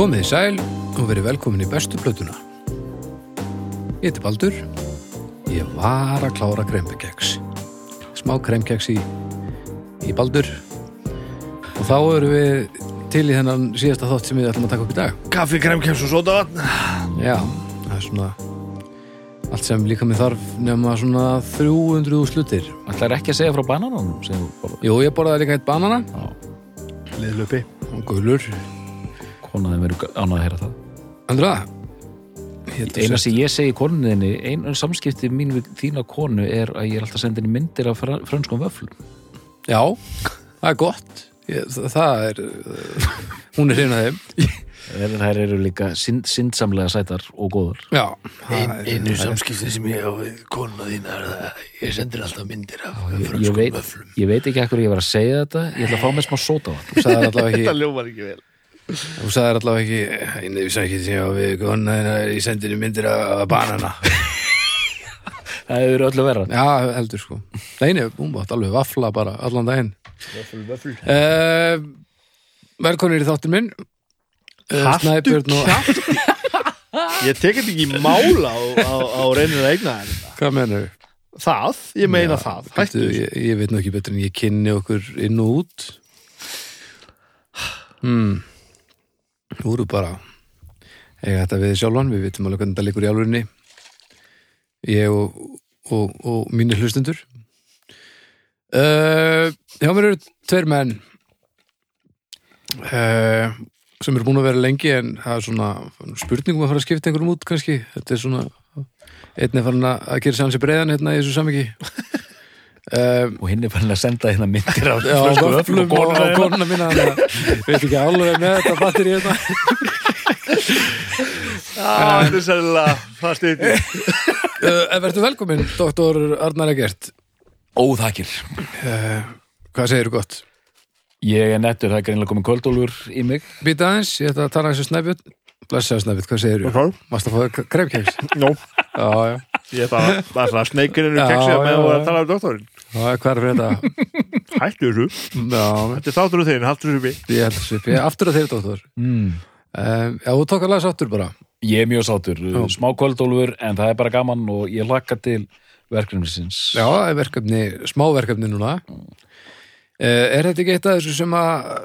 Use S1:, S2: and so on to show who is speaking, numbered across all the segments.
S1: Komið í sæl og verið velkomin í bestu plötuna. Ég heiti Baldur. Ég var að klára krempekeks. Smá kremkeks í, í Baldur. Og þá erum við til í þennan síðasta þátt sem við ætlum að taka upp í dag.
S2: Kaffi, kremkems og sódavatn
S1: Já, það er svona allt sem líka með þarf nema svona 300 slutir.
S3: Það er ekki að segja frá bananum.
S1: Jú, ég borðaði líka eitt banana
S2: Liðlupi
S1: og gulur.
S3: Konaðin verður ánað að heyra það.
S1: Andra,
S3: Eina sem ég segi konuninni, einu samskipti mín við þína konu er að ég er alltaf að henni myndir af fran- frönskum vöflum.
S1: Já, það er gott. Ég, það- það er, uh, hún er hrein að þeim.
S3: Þær eru líka synd, syndsamlega sætar og góðar.
S1: Já,
S2: Ein,
S1: það
S2: Einu samskipti sem ég á við konuna þína er það Ég sendir alltaf myndir af
S3: Ég, ég,
S2: frönskum
S3: veit,
S2: vöflum
S3: ég veit ekki ekkur ég var að segja þetta, ég ætla að fá með smá sóta á það.
S1: allavega ekki,
S2: ljómar ekki vel
S1: þú sagðir allavega ekki, ég sækki sem ég á við þeirna í sendinu myndir af banana.
S3: Það hefur öllu verra.
S1: Já, heldur sko. Neini, hún mátt alveg vafla bara allan daginn.
S2: Vöfl, vöfl
S1: Uh, velkonir í þáttin minn. Uh, Snæbjörn og...
S2: Ég tek þetta ekki í mála á, á, á reynir að eigna þér
S1: Hvað menur?
S2: Það, ég meina það Hættu
S1: ég, ég veit nú ekki betur en ég kynni okkur inn og út. Hmm. Eru bara eiga þetta við sjálfan, við vitum alveg hvernig þetta liggur í alvörinni. Ég og, og, og mínir hlustundur. Uh, hjá mér eru tveir menn uh, sem eru búin að vera lengi en það er svona spurningum að fara að skipta einhverjum út kannski. Þetta er svona einn er farin að að gera sér hans í breiðan hérna í þessu samiki. Um,
S3: Og hinn er fann að senda hérna myndir af
S1: Já,
S3: frönskum
S1: vöflum og konuna mína veit ekki alveg með þetta hérna
S2: Ah, Þetta er sérlega Það stýtti
S1: uh, Verður velkomin, doktor Arnar Egert
S3: Óþakir.
S1: uh, Hvað segirðu gott?
S3: Ég er nettur, það er greinlega komið kvöldólfur í mig.
S1: Býta aðeins, ég ætla að tala eins og snæfjöld Blessaðu snæfjöld, hvað segirðu?
S2: Ok.
S1: Mást að fá krefkeks?
S2: Nó, ég ætla að Það keksið
S1: já,
S2: með að tala um doktorinn
S1: hvað er fyrir þetta?
S2: Hættu þessu
S1: Já,
S2: Þetta er þáttur úr þinn, haldur þessu við
S1: ég held að svipi Aftur að þeir, doktor
S3: Mm.
S1: um, Já, þú tók alveg sáttur bara
S3: Ég er mjög sátur,
S1: Já.
S3: smá kvöldólfur en það er bara gaman og ég hlakka til verkefnisins.
S1: Já, það er verkefni, smá verkefni núna uh, Er þetta ekki eitt af þessu sem að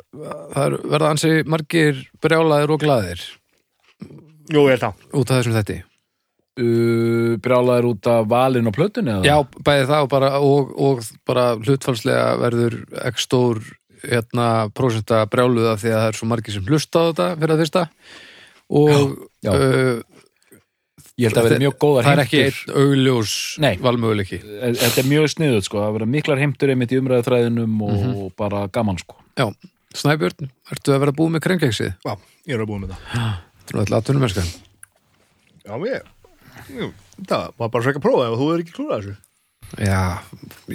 S1: það er- verða ansi margir brjálaðir og glaðir
S2: Jú, ég held það
S1: út af þessum þetti?
S3: Uh, brjálaður út af valin og plötunni eða?
S1: Já, bæði það og bara, og, og bara hlutfalslega verður ekki stór hérna, prósenta brjáluð af því að það er svo margir sem hlusta á þetta fyrir að fyrsta og
S3: Já, já.
S1: Uh,
S3: Ég held að vera mjög góðar
S1: það er ekki
S3: heimtur.
S1: einn augljós valmöguleiki
S3: Þetta er mjög sniðut sko, það vera miklar heimtur einmitt í umræðuþræðinum og
S1: Mhm.
S3: bara gaman sko.
S1: Já, Snæbjörn, ertu að vera búið með kremkeksið?
S2: Já, ég er að búið með það
S1: Þú er alltaf aðtunum mennska
S2: Já, ég Jú, Það var bara svo ekki að prófa ef þú er ekki klúrað þessu.
S1: Já,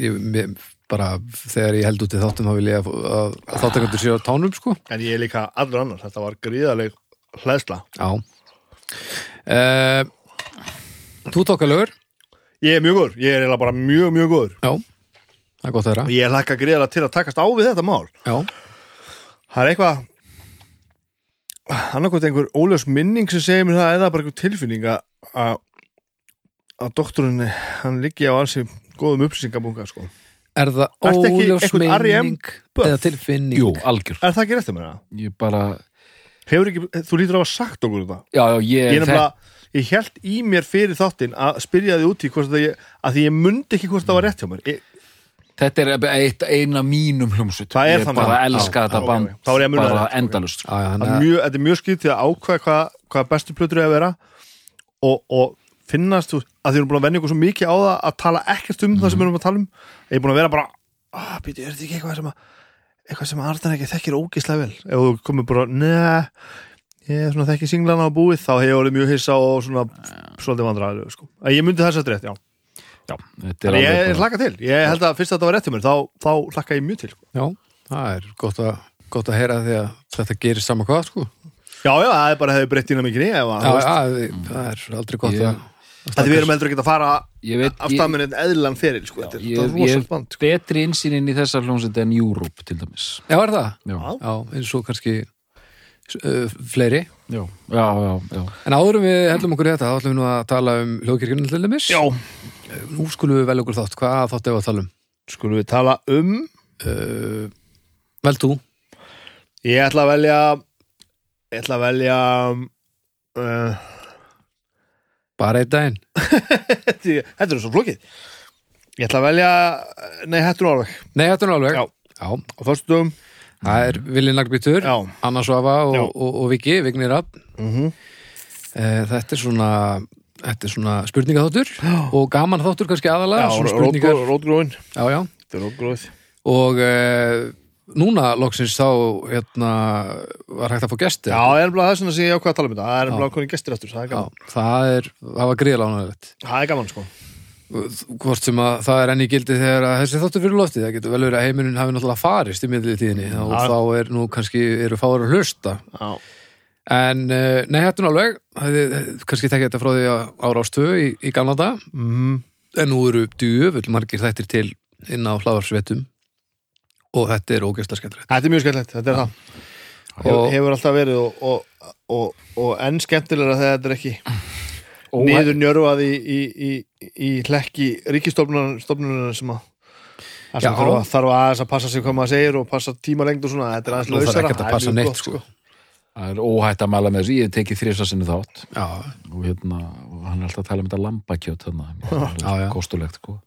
S1: ég, mér, bara þegar ég held út í þáttum þá vil ég að, að, að þáttakandur séu á tánum sko.
S2: En ég er líka allur annars, þetta var gríðaleg hlæðsla
S1: Já. Uh, Þú tók að lögur?
S2: Ég er mjög góður, ég er eiginlega bara mjög, mjög góður.
S1: Já, það er gott að vera
S2: Ég er lakka gríðalega til að takast á við þetta mál.
S1: Já,
S2: Það er eitthvað annarkvæmt einhver óljós minning sem segir mér það eða bara einhver tilfinning að að að doktorinn hann liggi á ansi góðum upplýsingabunga sko.
S1: er það
S2: Ertu ekki
S1: óljós
S2: einhvern R.E.M.
S1: meining
S2: buff?
S1: eða tilfinning?
S3: Jú, algjör.
S2: Er það ekki rétt um mér það?
S3: Ég bara,
S2: Hefur ekki, þú lítur að hafa sagt okkur þetta
S3: já, já, ég,
S2: Ég er nefnilega, ég held í mér fyrir þáttinn að spyrja þið út í hvort það ég, að því ég mundi ekki hvort það var rétt hjá mér ég,
S3: þetta er eitt, eina mínum.
S2: Það er
S3: ég bara elska þetta band
S2: að
S3: bara endalust.
S2: Það er mjög, þetta er mjög skrítið að ákveða hvað, hvað bestu plötur er að vera og, og finnast þú, að þið erum búin að venja ykkur svo mikið á það að tala ekkert um það sem við erum að tala um. Ég er búin að vera bara ah, býtu, er þetta ekki eitthvað sem að eitthvað sem Arðan ekki þekkir ógislega vel? Ef þú komur bara, neða ég er svona þekki singlana á búið þá hef ég orðið mjög hissa og svona svolítið vandræðilegu sko. að ég myndi þess að rétt, já.
S3: Já, þetta er
S2: Þannig ég
S3: alveg
S2: er hlakka til, ég held að fyrst að þetta var rétt hjá mér þá, þá hlakka ég mjög til sko.
S1: Já, það er gott að, gott að heyra því að þetta gerir sama hvað sko.
S2: Já, já, það er bara hefði breytt inn á að,
S1: já, það er aldrei gott
S3: Ég-
S1: að
S2: að við erum heldur ekki að fara
S3: ég veit,
S2: af
S3: ég,
S2: stað með einn eðlan fyrir sko. þetta er,
S3: ég,
S2: þetta er
S3: ég
S2: rosalega
S3: hef
S2: band sko.
S3: betri insýnin í þessa hljómsveit en Europe til dæmis.
S1: Já, er það?
S3: Já.
S1: Já, eins og kannski uh, fleiri
S3: já, já, já, já.
S1: En áðurum við hellum okkur í þetta, þá ætlum við nú að tala um hljóðkirkjunum til dæmis.
S2: Já,
S1: Nú skulum við velja okkur þátt, hvað þátt ef að tala um?
S2: skulum við tala um
S1: Uh, vel þú?
S2: Ég ætla að velja Ég ætla að velja uh,
S1: Bara einn daginn?
S2: Þetta er svo flókið Ég ætla að velja Nei, er nú alveg
S1: Nei, þetta er nú alveg.
S2: Já.
S1: Já.
S2: Á föstudum
S1: Það er Vili Naglbyttur,
S2: Já
S1: Anna Svafa og,
S2: Já.
S1: og, og Viki, Vignir Rapp.
S2: mm
S1: Uh, þetta er svona, þetta er svona spurningaþáttur og gaman þáttur kannski aðalega. Svona spurningar.
S2: rótgróin
S1: Já, já.
S2: Þetta er rótgróið
S1: Og uh, núna loksins þá hérna, var hægt að fá gesti.
S2: Já, það er bara það sem ég ákvað að tala um þetta. Það er
S1: Já.
S2: bara konið gestir aftur, það er
S1: Já,
S2: gaman.
S1: það er, það var gríðalánulegt.
S2: Það er gaman, sko.
S1: Hvort sem að það er enn í gildi þegar að þessi þáttur fyrir loftið, það getur vel verið að heiminin hafi náttúrulega farist í miðlið tíðinni og
S2: Já.
S1: þá er nú kannski, eru fáður að hlusta.
S2: Já,
S1: en uh, nei, nú alveg. Kannski tekja þetta frá því að ára ástöðu í, í gamla dag,
S2: mm
S1: en nú eru djöfull margir þættir til inn á hlaðarsvetum og þetta er ógeðslega skemmtilegt.
S2: Þetta er mjög skemmtilegt, þetta er það. Hefur,
S1: og
S2: hefur alltaf verið og, og, og, og enn skemmtilega þegar þetta er ekki niður njörfað í, í, í, í hlekki ríkistofnunar sem að það sem
S1: Já.
S2: þarf, að- þarf aðeins að passa sig hvað maður segir og passa tímalengd og svona, þetta er aðeins lausara. það er
S1: neitt
S2: gott,
S1: sko.
S3: það er óhætt að mæla með þessu, ég hef tekið þrjusasinu þátt.
S1: Já,
S3: og hérna, og hann er alltaf að tala um þetta lambakjöt þarna,
S1: Já, já.
S3: kostulegt sko.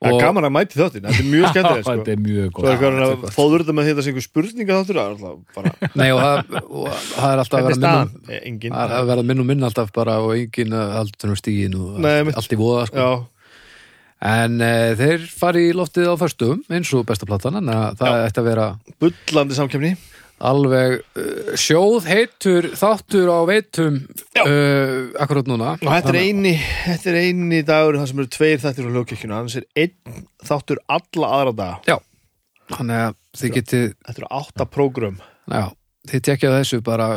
S2: Það er gaman að mæti þáttin, þetta er mjög skemmtilegt sko.
S3: þetta er mjög
S2: Svo
S3: gott
S2: er
S1: er
S2: að fóður þetta með þetta sem einhver spurninga þáttur er alltaf bara,
S1: nei og það, er alltaf að
S2: er
S1: vera minnum?
S2: Eh,
S1: það er að vera minn og minn alltaf bara og engin aldrei stígin og allt, í voða sko. En uh, þeir fari í loftið á föstum eins og besta platan, en að það ætti að vera
S2: bullandi samkefni
S1: alveg uh, sjóð heitur þáttur á veitum uh, akkurat núna.
S2: og þetta er eini, þetta er eini dagur þar sem eru tveir þættir á hljókirkjuna annars er einn þáttur alla aðra daga.
S1: Þannig að þið getið,
S2: Þetta eru átta prógrum
S1: já, þið tekja þessu bara,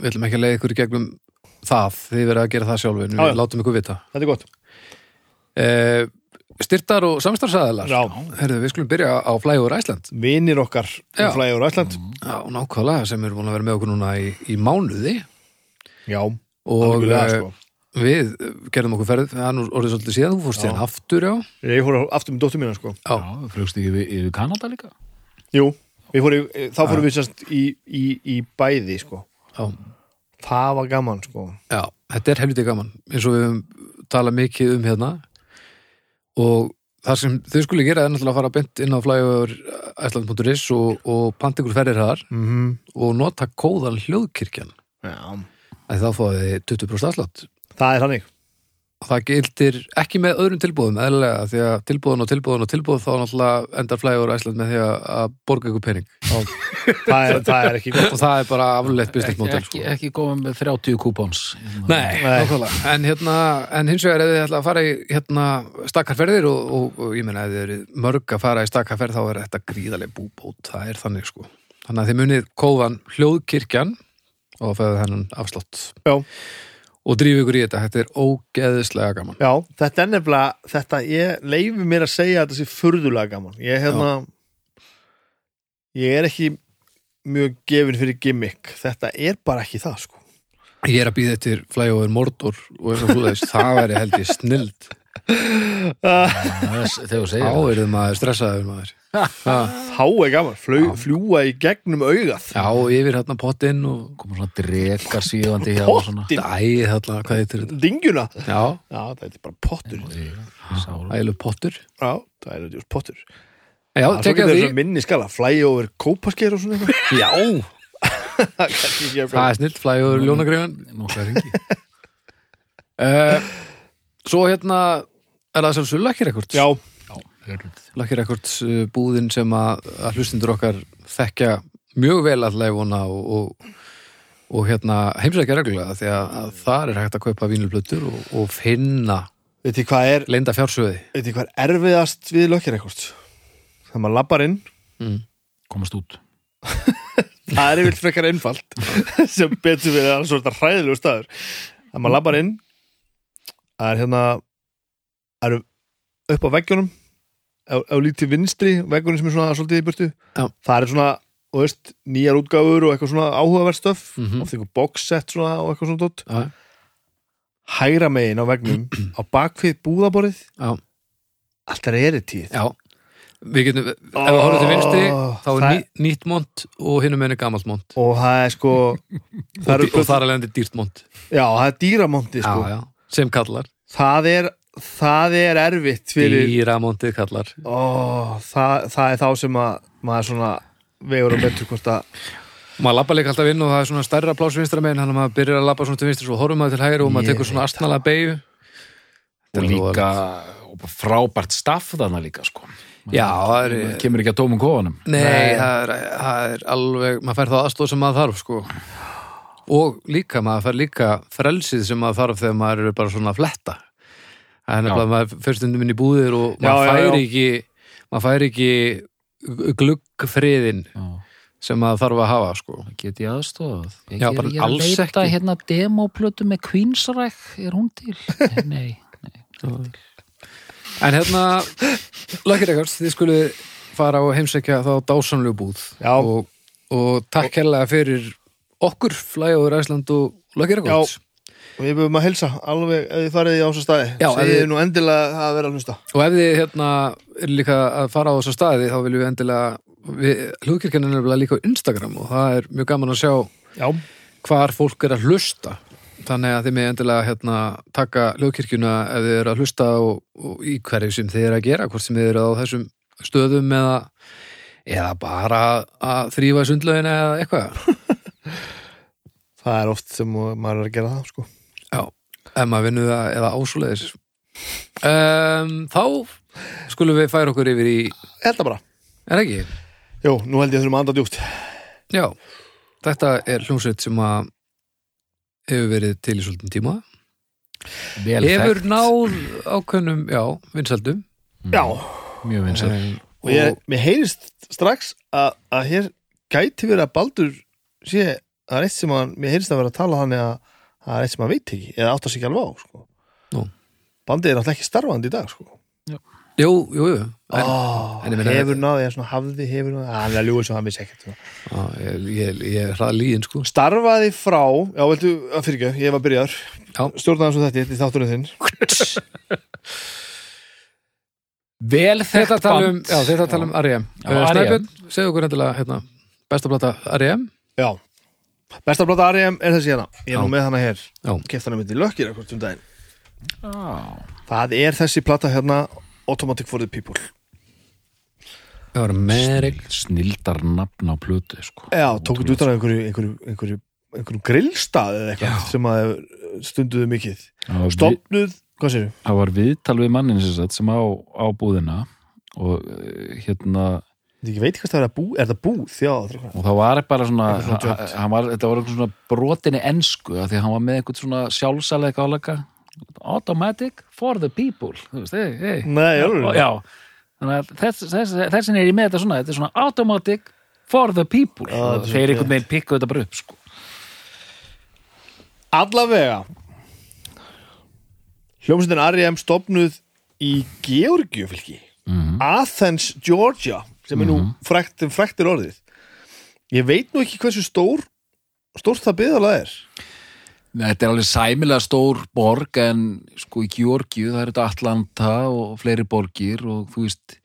S1: við ætlum ekki að leiða ykkur gegnum það, þið verið að gera það sjálfur,
S2: Já,
S1: við
S2: já.
S1: látum ykkur vita.
S2: Þetta er gott.
S1: Uh, styrtar og samstarfsæðilar.
S2: Já.
S1: Herðu, við skulum byrja á Flægur Æsland.
S2: Vinir okkar
S1: Já.
S2: um flægur Æsland
S1: Já, nákvæmlega, sem eru búin að vera með okkur núna í, í mánuði
S2: Já,
S1: og
S2: algjörlega,
S1: uh,
S2: sko.
S1: við gerðum okkur ferð, það er nú orðið svolítið síðan, þú fórst síðan aftur, já.
S2: Ég fór aftur með dóttur mína sko
S1: Já,
S3: Já, flugst ekki yfir, yfir Kanada líka
S2: Jú, við fórum, þá fórum við sérst í, í, í bæði sko
S1: já,
S2: Það var gaman sko
S1: já, þetta er helviti gaman, eins og við höfum talað mikið um hérna og það sem þau skulle gera er náttúrulega að fara beint inn á flægur æsland.is og, og panta ykkur ferðir þar
S2: mm -hmm.
S1: og nota kóðan hljóðkirkjan.
S2: Já,
S1: að þá fáið þið 20% afslátt.
S2: Það er þannig
S1: og það gildir ekki með öðrum tilbúðum eðlilega því að tilbúðun og tilbúðun og tilbúð þá náttúrulega endar flægur æsland með því að borga ykkur pening. Og,
S2: Það er, það er ekki gott.
S1: Og það er bara afleitt business
S3: ekki,
S1: model
S3: ekki,
S1: sko.
S3: ekki góðum með 30 kúpons
S1: Nei, nákvæmlega. En, hérna, en hins vegar ef þið ætla að fara í hérna, stakkarferðir og, og, og ég meina ef þið eru mörg að fara í stakkarferð þá er þetta gríðarlega búbót, það er þannig sko. Þannig að þið munið kóðan hljóðkirkjan og fæðu þennan afslátt.
S2: Já.
S1: Og drífi ykkur í þetta, þetta er ógeðislega gaman.
S2: Já, þetta er nefnilega þetta, ég leifi mér að segja að þetta sé furðulega gaman. Ég hérna ég er ekki mjög gefin fyrir gimmick. Þetta er bara ekki það sko.
S1: Ég er að býða eftir flyover Mordor og eins og þú veist, það væri held ég snild
S3: þegar þú segir
S1: þá
S3: það.
S1: er þið maður stressaður maður. Ha,
S2: Þá er gaman, fljúa í gegnum augað.
S1: Já, yfir hérna pottinn og
S3: koma svona drekar síðandi hjá og svona.
S2: Pottin,
S1: Æ, þarna, hvað heitir þetta?
S2: dingjuna
S1: Já,
S2: Já, það er bara pottur.
S1: Ægileg pottur.
S2: Já, það er just pottur.
S1: Já,
S2: Það
S1: tekja
S2: er
S1: því.
S2: minni skala, fly over kópaskeir og svona eitthvað.
S1: Já,
S2: Það er kannski ekki
S1: það er snill, flægur ljónagreifan
S3: nokkra ringi
S1: uh, Svo hérna er það sjálfsög Lucky Records?
S2: Já,
S1: Lucky Records uh, búðin sem að, að hlustindur okkar þekkja mjög vel að leifuna og, og, og hérna heimsækja reglulega því að, að þar er hægt að kaupa vínulblötur og, og finna
S2: veit þið hvað er
S1: leinda fjársöði
S2: veit þið hvað er erfiðast við lökkir eitthvað þegar maður lappar inn.
S1: Mm.
S3: komast út.
S2: Það er yfir frekar einfalt. Sem betur við alls svona hræðilegu staður. Þegar maður lappar inn það er hérna það eru upp á veggjunum á, á lítið vinstri veggjunum sem er svona svolítið í burtu.
S1: Já.
S2: það er svona og veist, nýjar útgáfur og eitthvað svona áhugaverð stöf
S1: Mhm.
S2: oft eitthvað box set svona og eitthvað svona dótt
S1: Já,
S2: hægra megin á vegnum á bakvið búðaborið
S1: já,
S2: allt er eritíð
S1: já. Við getum, ef við horfum til vinstri þá er
S2: það-
S1: ný, nýtt mont og hinum enn er gamalt mont.
S2: Og það er sko
S1: og,
S2: það,
S1: dý-
S2: eru,
S1: og þar alveg endur dýrt mont.
S2: Já, það er dýramonti sko.
S1: já, sem kallar.
S2: Það, er, það er erfitt fyrir
S1: Dýramontið kallar.
S2: Ó, það, það er þá sem að maður svona vegur og betur hvort að
S1: maður labba líka alltaf inn og það er svona stærra pláss vinstra megin þannig að maður byrjar að labba svona til vinstri svo horfum maður til hægri og maður tekur svona astnalega beigju
S3: og líka og frábært staff þarna líka sko.
S1: Já, það er
S3: Það kemur ekki að tómum kofanum.
S1: Nei, það er, það er alveg maður fær það aðstóð sem maður þarf sko og líka, maður fær líka frelsið sem maður þarf þegar maður er bara svona að fletta það er nefnilega að maður fyrir stundum inn í búðir og maður
S2: já,
S1: fær
S2: já.
S1: ekki maður fær ekki gluggfriðin sem maður þarf að hafa sko
S3: Get ég aðstofað?
S4: Ég, er að
S1: alls
S4: leita
S1: ekki.
S4: hérna demoplötu með Queensræk er hún til? Nei, nei
S1: En hérna, Lucky Records, þið skulið fara og heimsækja þá dásamlegu búð og, og takk hérlega fyrir okkur, Flæjóður Æsland og Records.
S2: og við búum að helsa alveg ef þið farið í ásast staði.
S1: Þið-
S2: þið nú endilega að vera að hlusta.
S1: Og ef þið hérna er líka að fara á þessa staði þá viljum við endilega við, hlugkirkjan er líka á Instagram og það er mjög gaman að sjá
S2: Já,
S1: hvar fólk er að hlusta. Þannig að þið með endilega hérna taka hlugkirkjuna ef þið eru að hlusta og, og í hverju sem þið eru að gera hvort sem þið eru á þessum stöðum eða, eða bara að þrýfa sundlaugin eða eitthvað
S2: það er oft sem maður er að gera það sko.
S1: Já, ef maður vinnur það eða ásúleiðis um, Þá skulum við færa okkur yfir í
S2: held það bara.
S1: Er ekki?
S2: Jú, nú held ég að þurfum að anda djúpt.
S1: Já, þetta er hljómsveit sem að hefur verið til í svolítum tíma.
S3: Vel
S1: Hefur
S3: þekkt.
S1: náð ákveðnum, já, vinsældum.
S2: Já,
S3: Mjög vinsæl
S2: og ég, mér heyrist strax að, að hér gæti verið að Baldur sé það er eitt sem að, mér heyrist að vera að tala hann að það er eitt sem að veit ekki, eða áttar sig ekki alveg á sko.
S1: Nú.
S2: Bandið er náttúrulega ekki starfandi í dag sko.
S1: Jú, jú, jú en,
S2: oh,
S1: en ég
S2: Hefur náði, eða svona hafði, hefur náði hann er að ljúið sem hann vissi ekkert
S1: á, ég, ég, ég er hraða líðin, sko
S2: Starfaði frá, já, veldu, að fyrir ekki ég var byrjar,
S1: Já.
S2: stjórnaði svo þetta í þátturinn þinn
S3: Vel
S1: Þetta
S3: þekkt
S1: um,
S3: band
S1: já, þetta tala um R.E.M. Uh,
S3: R.E.M..
S1: Snæbjörn, segðu okkur endilega, hérna, besta plata R.E.M.
S2: Já, besta blata Ariam er þessi hérna. Ég er nú með hana hér,
S1: Já.
S2: keft hana myndi lökkir eitthvað um daginn.
S3: Já.
S2: Það er þessi plata hérna Automatic for the People.
S1: Það var Merik
S3: Snildar nafn á plötu sko.
S2: Já, tókuð út af einhverju, einhverju, einhverju, einhverju grillstað eða eitthvað sem að stunduðu mikið. Stopnuð, hvað séu?
S3: það var viðtal við mannin sem á, á búðina og eh, hérna
S2: Ég veit hvað það er að bú, er það búð? Já,
S3: og það var bara svona,
S2: svona
S3: var, þetta var eitthvað svona brotinni ensku af því að hann var með eitthvað svona sjálfsælega gáleika automatic for the people þú veist, hey, hey.
S2: Nei, alveg.
S3: já, þannig að þess, þess, þessin er ég með þetta svona, þetta er svona automatic for the people og
S2: er
S3: þeir einhvern veginn pikku þetta bara upp sko.
S2: Allavega Hljómsveitin R.E.M. stopnuð í Georgiu fylki
S3: Mhm.
S2: Athens, Georgia sem er nú frækt, fræktir orðið. Ég veit nú ekki hversu stór stórt það byggðalega er.
S3: Þetta er alveg sæmilega stór borg en sko í Georgiu það er þetta Atlanta og fleiri borgir og þú veist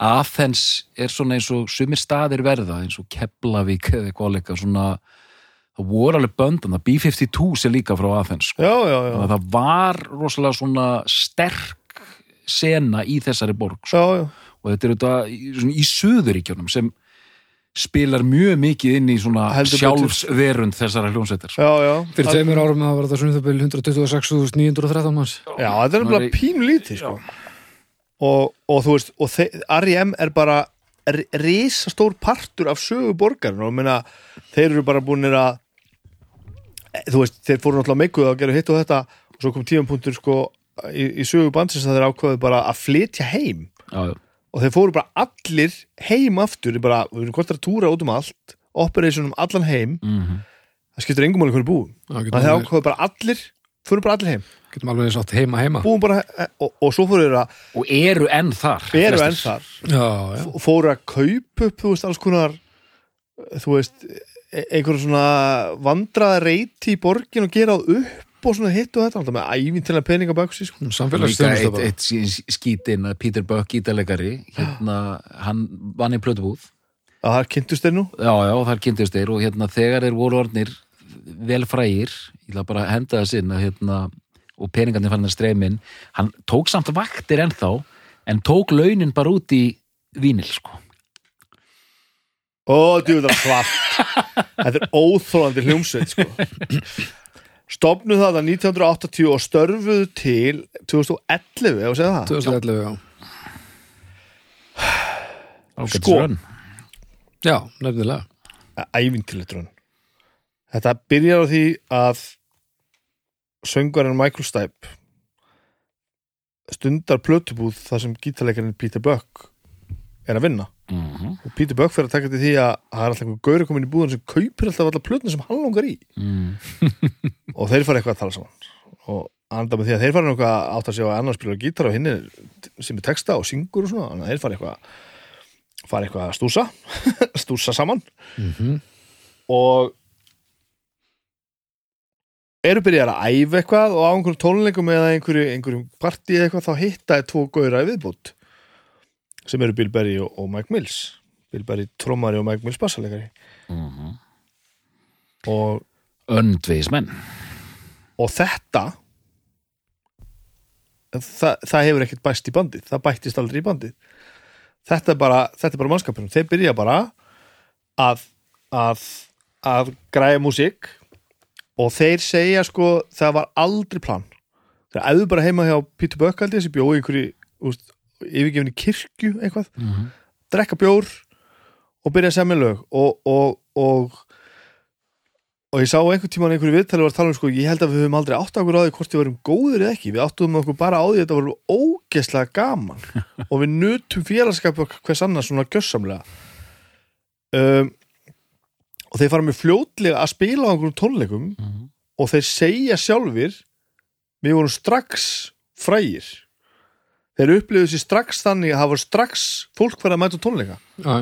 S3: Athens er svona eins og sumir staðir verða eins og Keflavík eða eitthvað leika svona það voru alveg böndan, það B-52 sem líka frá Athens sko.
S2: Já, já, já,
S3: það var rosalega svona sterk sena í þessari borg sko. Og þetta er þetta í, í Suðuríkjunum sem spilar mjög mikið inn í svona sjálfsverund þessara hljónsveitar sko.
S2: já, já.
S1: Fyrir tveimur árum það var þetta svona það 126.913 manns
S2: Já, þetta er bara
S3: er-
S2: pínu lítið sko. og, og þú veist og þe- R.E.M. er bara r- risastór partur af sögu borgarinn og meina, þeir eru bara búinir að e, þú veist, þeir fóru náttúrulega meikuð að gera hitt og þetta og svo kom tímapunktur sko í, í sögu bandsins að þeir ákveðu bara að flytja heim
S3: Já, já.
S2: Og þeir fóru bara allir heim aftur. Bara, við erum hvort að túra út um allt operation um allan heim.
S3: Mm
S2: það skiptir engum alveg hverju búum það
S1: alveg,
S2: ákveðu bara allir fóru bara allir heim,
S1: getum alveg sátt heima heima.
S2: Búum bara og, og svo fóru þeir að
S3: og eru enn þar
S2: eru enn þar.
S1: Já, já.
S2: Fóru að kaupa upp þú veist alls konar þú veist e- einhver svona vandraða reyti í borgin og gera það upp og svona hitt og þetta, alltaf með ævinn til að peninga baksi sko.
S3: Líka
S1: Samfélagsstjónusta
S3: eitt, eitt sí- skítinn að Peter Buck gítalegari hérna, hann vann í plötubúð.
S2: Að það er kynntust þeir nú.
S3: Já, já, þar kynntist þeir og hérna þegar þeir voru orðnir vel frægir ég ætla bara henda þess inn að, hérna, og peningarnir fann að streymin hann tók samt vaktir ennþá en tók launin bara út í vínil sko.
S2: Ó, djúðar svart. Þetta er óþólandi hljómsveit sko. Stofnuð það að 1980 og störfuðu til 2011, ef að segja það
S1: 2011, já.
S3: Ágætis
S2: Sko.
S3: rönn.
S1: Já, nefnilega.
S2: Ævintillitrun Þetta byrjar á því að söngvarinn Michael Stipe stundar plötubúð þar sem gítarleikarinn Peter Buck er að vinna
S3: Mhm,
S2: og Peter Buck fyrir að taka til því að það er alltaf einhver gauri komin í búðan sem kaupir alltaf allar plötuna sem hann langar í.
S3: Mm.
S2: og þeir fara eitthvað að tala saman. Og anda með því að þeir fara eitthvað að átta sig á að annar spila gítar og hinn er sem er texta og syngur og svona þannig að þeir fara eitthvað fara eitthvað að stúsa stúsa saman.
S1: Mm
S2: og eru byrjar að æfa eitthvað og á einhverjum tónleikum eða einhverju, einhverjum partí eitthvað þá hitta er tvo gauðra viðbútt sem eru Bill Berry og, og Mike Mills. Bill Berry trommari og Mike Mills bassalegari
S3: Mhm.
S2: og,
S3: öndvegismenn.
S2: Og þetta það, það hefur ekkert bæst í bandið. Það bættist aldrei í bandið. Þetta er bara, bara mannskapurinn. Þeir byrja bara að að, að græja músík og þeir segja sko það var aldrei plan. Þeir æðu bara heima hjá held ég sem bjóði einhverju úst, yfirgefinni kirkju eitthvað
S3: Mhm.
S2: drekka bjór og byrja að semja lög. Og, og, og og ég sá einhvern tímann einhverju viðtali var að tala um sko, ég held að við höfum aldrei átt okkur á því hvort við varum góður eða ekki, við áttum okkur bara á því þetta var ógeðslega gaman. Og við nutum félagskap hvers annars svona gjössamlega um, og þeir fara með fljótlega að spila á einhverjum tónleikum
S3: Mhm.
S2: og þeir segja sjálfir við vorum strax frægir þeir upplifðu sér strax þannig að það var strax fólk verið að mæta tónleika
S1: Já,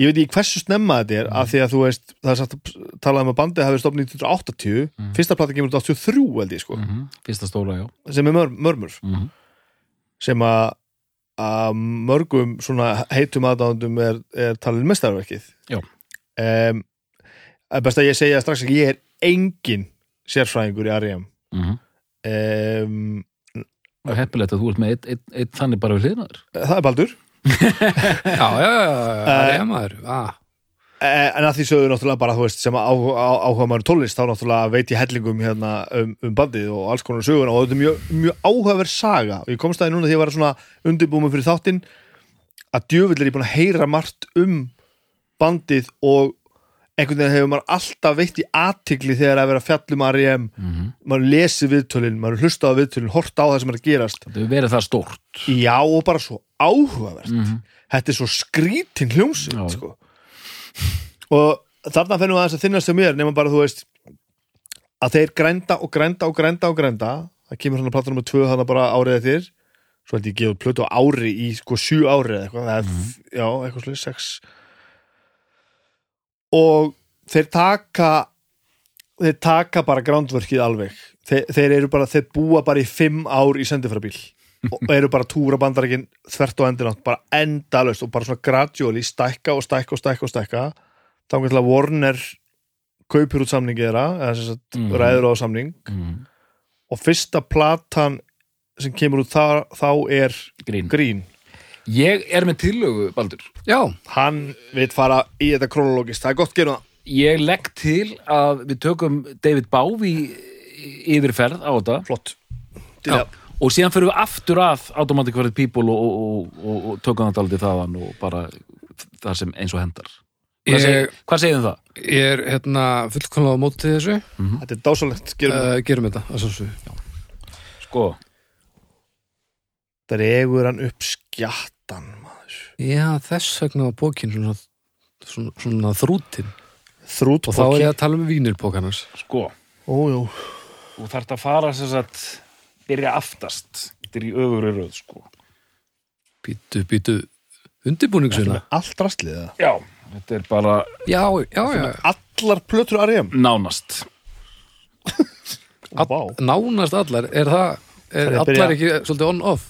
S2: ég veit ekki hversu snemma þetta er af því að þú veist, það er sagt að tala um að bandið hafi stofnið 1980 fyrsta plata kemur út 83 held ég sko
S3: Mhm. fyrsta stóla, já
S2: sem er mör, mörmur
S3: Mhm.
S2: sem að mörgum svona heitum aðdáðundum er, er talin mestarverkið
S3: Já.
S2: um, best að ég segja strax ekki ég er engin sérfræðingur í R.E.M.
S3: Mhm.
S2: Um,
S3: og heppilegt að þú ert með eitt, eitt, eitt þannig bara við hliðnaður
S2: það er baldur
S1: já, já, já, já, það er maður. Ah.
S2: Eh, en að því sögðu náttúrulega bara þú veist sem á, á, áhuga maður tónlist þá náttúrulega veit ég hellingum hérna um, um bandið og alls konar sögur og þetta er mjög, mjög áhugaverð saga og ég komst að því núna því að ég var svona undirbúið fyrir þáttinn að djöfull er ég búin að heyra margt um bandið og einhvern veginn hefur maður alltaf veitt í athygli þegar að vera fjallum R.E.M.
S3: Mhm.
S2: maður lesi viðtölin, maður hlusta á viðtölin horta á það sem er að gerast
S3: þetta hefur verið það stórt
S2: já og bara svo áhugavert
S3: Mhm.
S2: þetta er svo skrítin hljómsveit sko. og þarna fennum aðeins að þinnast hjá mér nema bara þú veist að þeir grænda og grænda og grænda og grænda það kemur svona platan nummer tvö þannig bara árið eftir svo held ég gefið plötu á ári í sko sjú ári eða eitthvað, það er, já, eitthvað og þeir taka þeir taka bara grándverkið alveg. Þeir, þeir eru bara, þeir búa bara í fimm ár í sendifrabíl og eru bara túra bandarækin þvert og endinátt bara endalaust og bara svona gradually stækka og stækka og stækka og stækka. Þá til að Warner kaupir út samningi þeirra eða sem sagt
S3: Mhm.
S2: ræður á samning.
S3: Mhm.
S2: og fyrsta platan sem kemur út þá, þá er
S3: grín
S2: Green
S3: ég er með tillögu, Baldur.
S1: Já,
S2: hann veit fara í þetta kronologist það er gott gerum það
S3: ég legg til að við tökum David Bowie yfirferð á þetta.
S2: Flott.
S1: Já.
S3: og síðan fyrir við aftur að Automatic Varied People og, og, og, og tökum þetta aldrei þaðan og bara það sem eins og hendar. Hvað,
S1: Ég-
S3: seg, hvað segir það?
S1: ég er hérna fullkomlega á móti þessu.
S2: þetta er dásalegt gerum
S1: Uh, gerum þetta,
S3: sko,
S2: dregur hann upp skjattan maður.
S1: Já, þess vegna var bókin svona, svona, svona þrútin.
S2: þrút
S1: Og þá er ég að tala um vínilbókanars.
S3: sko
S2: ójú
S3: þú þarft að fara sem sagt byrja aftast þetta er í öfuru röð sko
S1: Býtu, býtu, undirbúningsuna.
S2: allt rastlið það
S3: já, þetta er bara
S1: Já, já, já,
S2: Allar plötur R.E.M.
S3: nánast
S2: Vá.
S1: nánast allar Er það, er
S2: að
S1: allar ekki svolítið on-off?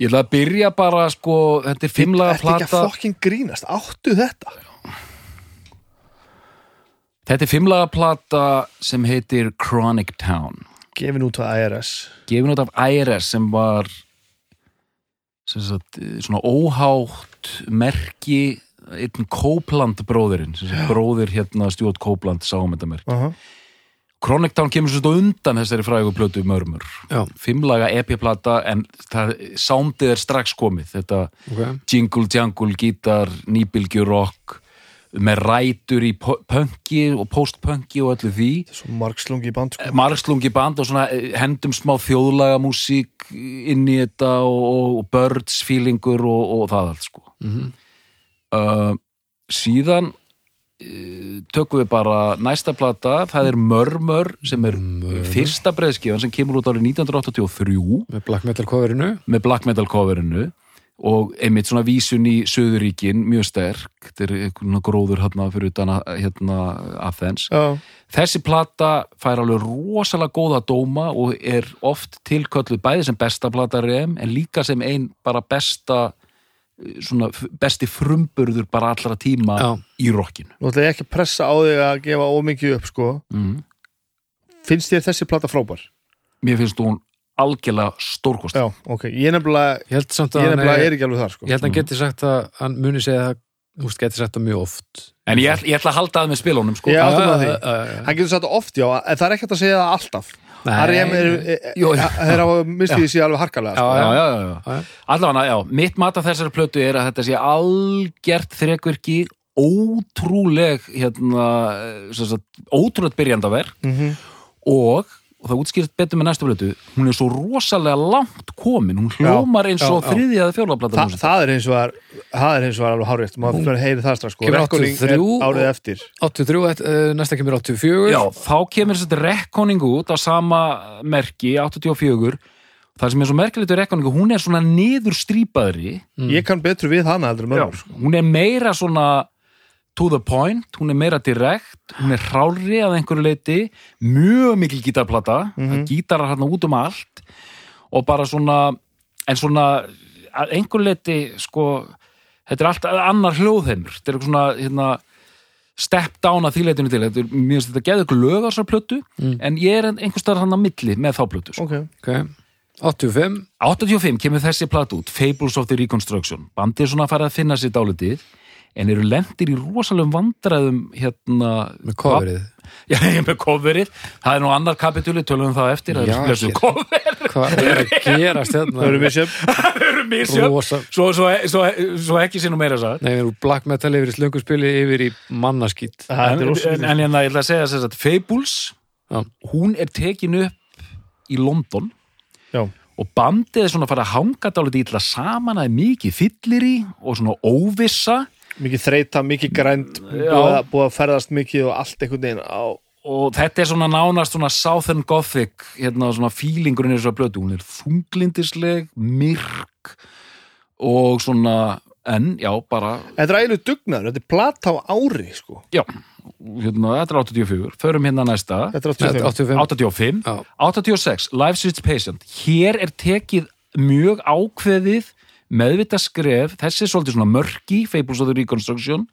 S3: Ég ætla að byrja bara sko, þetta er fimmlaga
S2: Ertu ekki að
S3: plata
S2: fokkin grínast? Áttu þetta?
S3: Þetta er fimmlaga plata sem heitir Chronic Town
S2: Gefin út á IRS
S3: gefin út af IRS sem var sem sagt, svona óhátt merki einn Copeland bróðurinn bróðir hérna Stjórn Copeland sáum þetta merki
S2: uh -huh.
S3: Chronic Town kemur svo undan þessari frægu plötu mörmur fimmlaga EP-plata en það, soundið er strax komið. Þetta
S1: Ok,
S3: jingle jangle gítar, nýbylgjur rock með rætur í pu- punki og post-punki og öllu því.
S2: Margslungi band sko.
S3: margslungi band og svona eh, hendum smá þjóðlaga músík inn í þetta og, og, birds feelingur og, og það allt sko.
S1: Mhm.
S3: uh, síðan tökum við bara næsta plata, það er Mörmör sem er fyrsta breiðskifan sem kemur út árið 1983
S1: með black metal coverinu.
S3: Með black metal coverinu. Og einmitt svona vísun í Suðuríkin mjög sterk, þetta er einhvern gróður hérna fyrir utan að- hérna Athens.
S2: Já,
S3: þessi plata fær alveg rosalega góða dóma og er oft tilkölluð bæði sem besta plata rem en líka sem ein bara besta svona besti frumburður bara allra tíma
S1: Já.
S3: í rockinu
S2: nú ætla ég ekki að pressa á þig að gefa ómikið upp sko
S3: mm.
S2: Finnst þér þessi plata frábær?
S3: mér finnst hún algjörlega stórkost
S2: Já, ok, ég nefnilega
S1: Ég held samt
S2: Ég
S1: að hann
S2: nefnilega
S1: er,
S2: er ekki alveg þar sko
S1: ég held að hann geti sagt að hann muni segja það Þú veist, geti sagt það mjög oft
S3: en ég, ætla- ég ætla að halda að með spilunum sko.
S2: Já,
S1: Já,
S2: áttum að því. Hann getur sagt það oft, já, en það er ekkert að segja það alltaf Þeir hafa mistið sér alveg harkalega sko.
S3: allavega, já, mitt mat af þessari plötu er að þetta sé algjert þrekvirki ótrúleg hérna, ótrúlegt byrjandaverk
S2: Mhm.
S3: og, og það útskýrst betur með næstu plötu hún er svo rosalega langt komin hún hljómar eins og
S1: já, já.
S3: þriðja eða fjólaplata
S2: Þa, það er eins og var það er eins og var alveg hárétt maður heyri það strax sko.
S1: 83
S2: er árið eftir
S1: 83, uh, næsta kemur 84
S3: Já, þá kemur þetta rekkoning út á sama merki, 84 það sem er svo merkilegt við rekkoningu hún er svona niður strípaðri
S2: ég kann betur við hana heldur en mörgur sko.
S3: hún er meira svona to the point, hún er meira direkt hún er hrári að einhverju leiti mjög mikil gítarplata mm gítarar hann út um allt og bara svona en svona að einhverju leiti sko, þetta er allt annar hljóðheimur þetta er eitthvað svona hérna, step down að því leitinu til. Þetta er, mér finnst þetta geður ykkur lög á þessar plötu en ég er einhver staðar hann á milli með þá plötu sko.
S2: ok,
S1: Ok, 85
S3: 85 kemur þessi plat út Fables of the Reconstruction. Bandið er svona að fara að finna sér dálitið en eru lendir í rosalegum vandræðum hérna
S1: með coverið.
S3: Já, með coverið, það er nú annar kapitúli tölum við það eftir, það er
S1: shit.
S3: cover.
S1: Hvað er að gerast hérna?
S2: það eru misjöf
S3: það eru misjöf
S1: Rosa
S3: svo, svo, svo, svo ekki nú meira sagt.
S1: Nei, við erum black metal yfir í slönguspili yfir í mannaskýt
S2: það
S3: en,
S2: er
S3: en,
S2: rosa
S3: en hérna, ég ætla að segja þess að Fables
S1: Já.
S3: hún er tekin upp í London
S2: já,
S3: og bandið er svona að fara að hanga dálítið illa saman að mikið fyllir í og svona óvissa
S2: mikið þreita, mikið grænt
S3: Já.
S2: búið að, búið að ferðast mikið og allt einhvern veginn á
S3: og þetta er svona nánast svona Southern Gothic hérna svona feelingurinn er svo að blötu, hún er þunglindisleg myrk og svona, en já, bara
S2: þetta er ægileg dugnaður, þetta er plata á ári sko.
S3: já, hérna, þetta er 84 förum hérna næsta,
S2: þetta er 85
S1: 85
S3: 85
S1: Já.
S3: 86, Life Switch Patient. Hér er tekið mjög ákveðið meðvita skref þessi er svolítið svona mörki Fables of the Reconstruction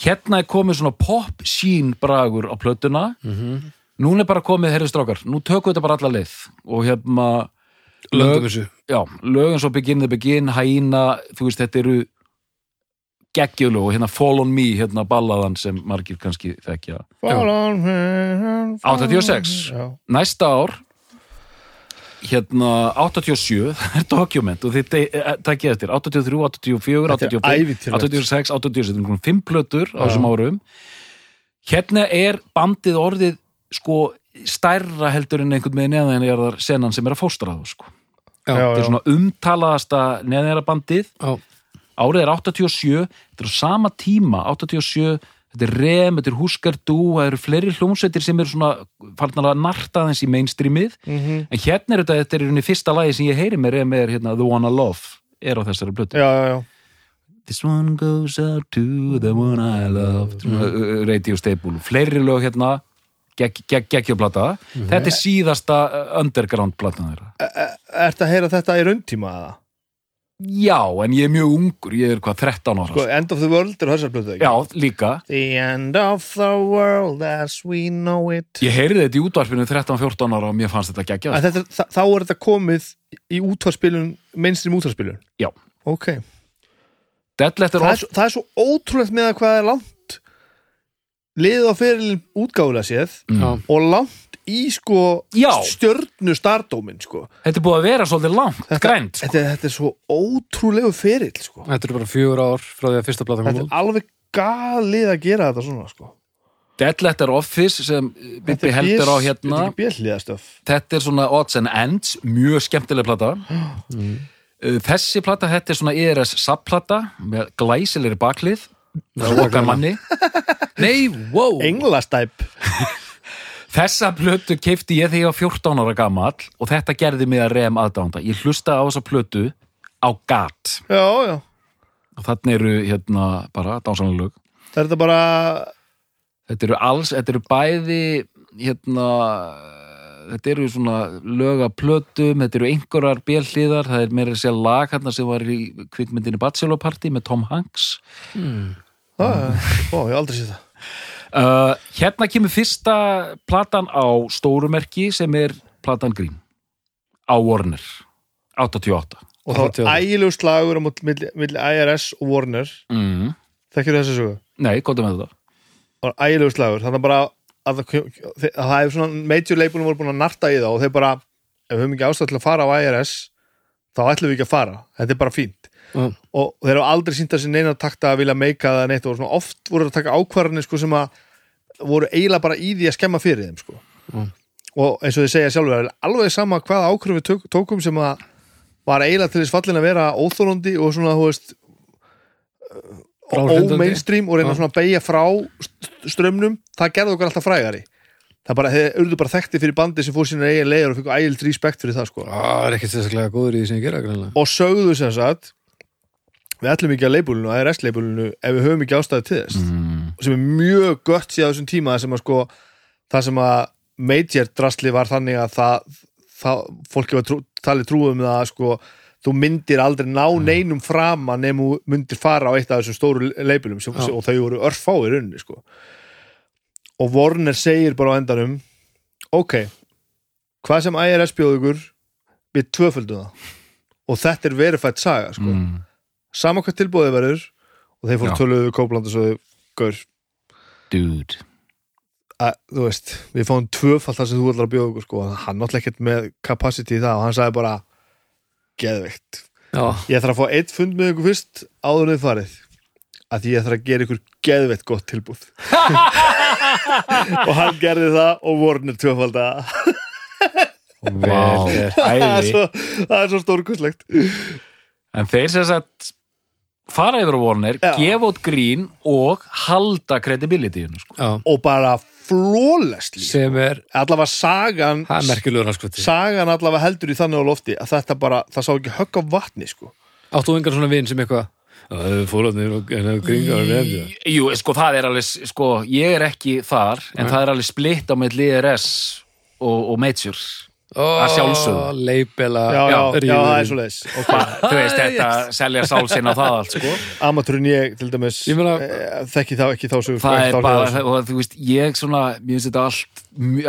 S3: hérna er komið svona pop sheen bragur á plötuna -hmm. núna er bara komið, herri strákar nú tökum við þetta bara alla leið og hérna
S1: þessu
S3: já, lögum svo Begin the Begin, Hæna þú veist, þetta eru geggjulög og hérna Fall on Me, hérna ballaðan sem margir kannski þekkja
S2: Fall on me, fall on me.
S3: 86.
S2: Já.
S3: næsta ár hérna 87 það er dokument og þið takkið eftir. 83, 84,
S2: Þetta er
S3: 85
S2: ævintýrlegt.
S3: 86, 87 þetta er einhvern fimm plötur á þessum árum. Hérna er bandið orðið sko stærra heldur en einhvern veginn neðan er þar senan sem er að fóstra það sko.
S1: Já,
S3: þetta er svona umtalaðasta neðan bandið
S1: já,
S3: árið er 87, þetta er á sama tíma 87, þetta er Rem, þetta er Húskardú, það eru fleiri hljómsveitir sem eru svona farnar að narta aðeins í mainstreamið,
S2: Mhm.
S3: en hérna er þetta þetta er rauninni fyrsta lagi sem ég heyri með Rem er hérna The One I Love, er á þessari blötu
S2: já, já, já.
S3: This one goes out to the one I love mm. Radio Staple, fleiri lög hérna geggjöplata þetta er síðasta uh, underground platan þeirra
S2: Ertu að heyra þetta í rauntíma eða?
S3: Já, en ég er mjög ungur, ég er hvað 13 ára.
S2: Sko, End of the World er ekki?
S3: Já, líka.
S2: The end of the world as we know it.
S3: Ég heyrði þetta í útvarpinu 13-14 ára og mér fannst þetta geggjað.
S2: Að þetta, þa- Þá er þetta komið í útvarspilun mainstream útvarspilun
S3: Já.
S2: Ok,
S3: Dead Letter
S2: það er,
S3: Off
S2: svo, það er svo ótrúlegt með að hvað er langt liðið á fyrirlin útgáfulega séð
S1: Já.
S2: og langt í sko
S3: Já.
S2: stjörnu stardómin sko.
S3: Þetta er búið að vera svolítið langt, grænt sko.
S2: þetta, þetta er svo ótrúlegu ferill sko.
S1: Þetta er bara fjögur ár frá því að fyrsta platan
S2: þetta
S1: kom
S2: er
S1: út
S2: alveg galið að gera þetta svona sko.
S3: Dead Letter Office sem Bibi heldur á hérna
S2: Þetta er björnliðastöf
S3: þetta er svona odds and ends mjög skemmtileg plata Uh, þessi plata, þetta er svona ERS subplata með glæsilegri baklið okkar manni nei, wow
S2: Englastæp
S3: þessa plötu keifti ég þegar ég var 14 ára gamall og þetta gerði mig að rem aðdánda ég hlusta á þessa plötu á gat.
S2: Já, já.
S3: Og þannig eru hérna bara dánsanlega lög.
S2: Það er þetta bara
S3: þetta eru alls, þetta eru bæði hérna þetta eru svona löga plötum þetta eru einhverjar björnliðar það er meira segja lag hérna sem var í kvikmyndinni Bachelor Party með Tom Hanks.
S2: Ó, ó, ég aldrei séð það
S3: uh, hérna kemur fyrsta platan á stórumerki sem er platan Green á Warner 88
S2: Og þá er ægilegu slagur á móti- milli, milli IRS og Warner.
S3: Mm.
S2: Þekkir þessu sögu?
S3: nei, góðum með þetta.
S2: Það var ægilegu slagur. Þannig bara að það hefur svona major labelum voru búin að narta í það og þeir bara, ef við höfum ekki ástæð til að fara á IRS þá ætlum við ekki að fara. Þetta er bara fínt
S1: Mm.
S2: og þeir eru aldrei sínt að sér neina takta að vilja meika það neitt og oft voru að taka ákvarðanir sko, sem að voru eiginlega bara í því að skemma fyrir þeim sko.
S1: Mm.
S2: og eins og þið segja sjálfur alveg sama hvaða ákvarðan við tök, tókum sem að var eiginlega til þess fallin að vera óþólandi og svona, þú veist ó-mainstream og reyna
S1: Já.
S2: svona að beigja frá st- strömmnum, það gerði okkur alltaf frægari það bara, þeir urðu bara þekkti fyrir bandi sem fór sína eigin leiður og fikk ægild respekt fyrir það sko
S1: Það er ekkert sérstaklega góður í því sem ég gera greinlega.
S2: og sögðu sem sagt við ætlum ekki að leibulinu, að RS-leibulinu ef við höfum ekki ástæði til þess
S3: mm.
S2: sem er mjög gött síðan þessum tíma sem að sko, það sem að major drasli var þannig að það, það fólki var trú, talið trúum að sko, þú myndir aldrei ná neinum frama nefnum þú myndir fara á eitt af þessum stóru leibulum sem,
S1: Já.
S2: og þau voru örfá í rauninni sko. og Warner segir bara á endanum ok, hvað sem IRS bjóð ykkur við tvöföldum það og þetta er verified saga sko
S3: Mm.
S2: Sama hvað tilbúðið verður og þeir töluðu við Kópland og svo gaur
S3: dude.
S2: að, þú veist, við fáum tvöfall það sem þú ætlar að bjóða okkur sko, hann náttúrulega ekkert með capacity í það. Og hann sagði bara geðveikt,
S1: Já,
S2: ég þarf að fá eitt fund með ykkur fyrst áður þið farið að ég þarf að gera ykkur geðveikt gott tilbúð og hann gerði það og Warner tvöfald að
S3: Vá,
S2: það er svo, það er svo stórkustlegt
S3: En þeir sem sagt fara yfir á Warner,
S2: Já.
S3: gefa út grín og halda credibilityinu sko.
S1: já.
S2: og bara flawlessly
S1: Sem er,
S2: allavega sagan
S1: það er merkilegur hanskvöti.
S2: sagan allavega heldur í þannig á lofti að þetta bara, það sá ekki högg á vatni sko
S1: Áttu þú engar svona vinn sem eitthvað Það er fórhaldnir og gringar og nefnir.
S3: Jú, sko það er alveg sko, ég er ekki þar, en
S1: Nei.
S3: það er alveg splitt á með IRS og, og Major Að sjálfsögðu.
S1: Leipela.
S2: já, já, já,
S1: rífur
S2: það er svo leiðis
S3: Þú veist, þetta selja sálsinn á það allt sko.
S2: amaturinn ég til dæmis
S1: Ég meina-
S2: eh, þekki þá ekki þá sögur
S3: það
S2: sko,
S3: er
S2: þá
S3: bara,
S2: hljóðar-
S3: og þú veist, ég svona mér finnst þetta allt,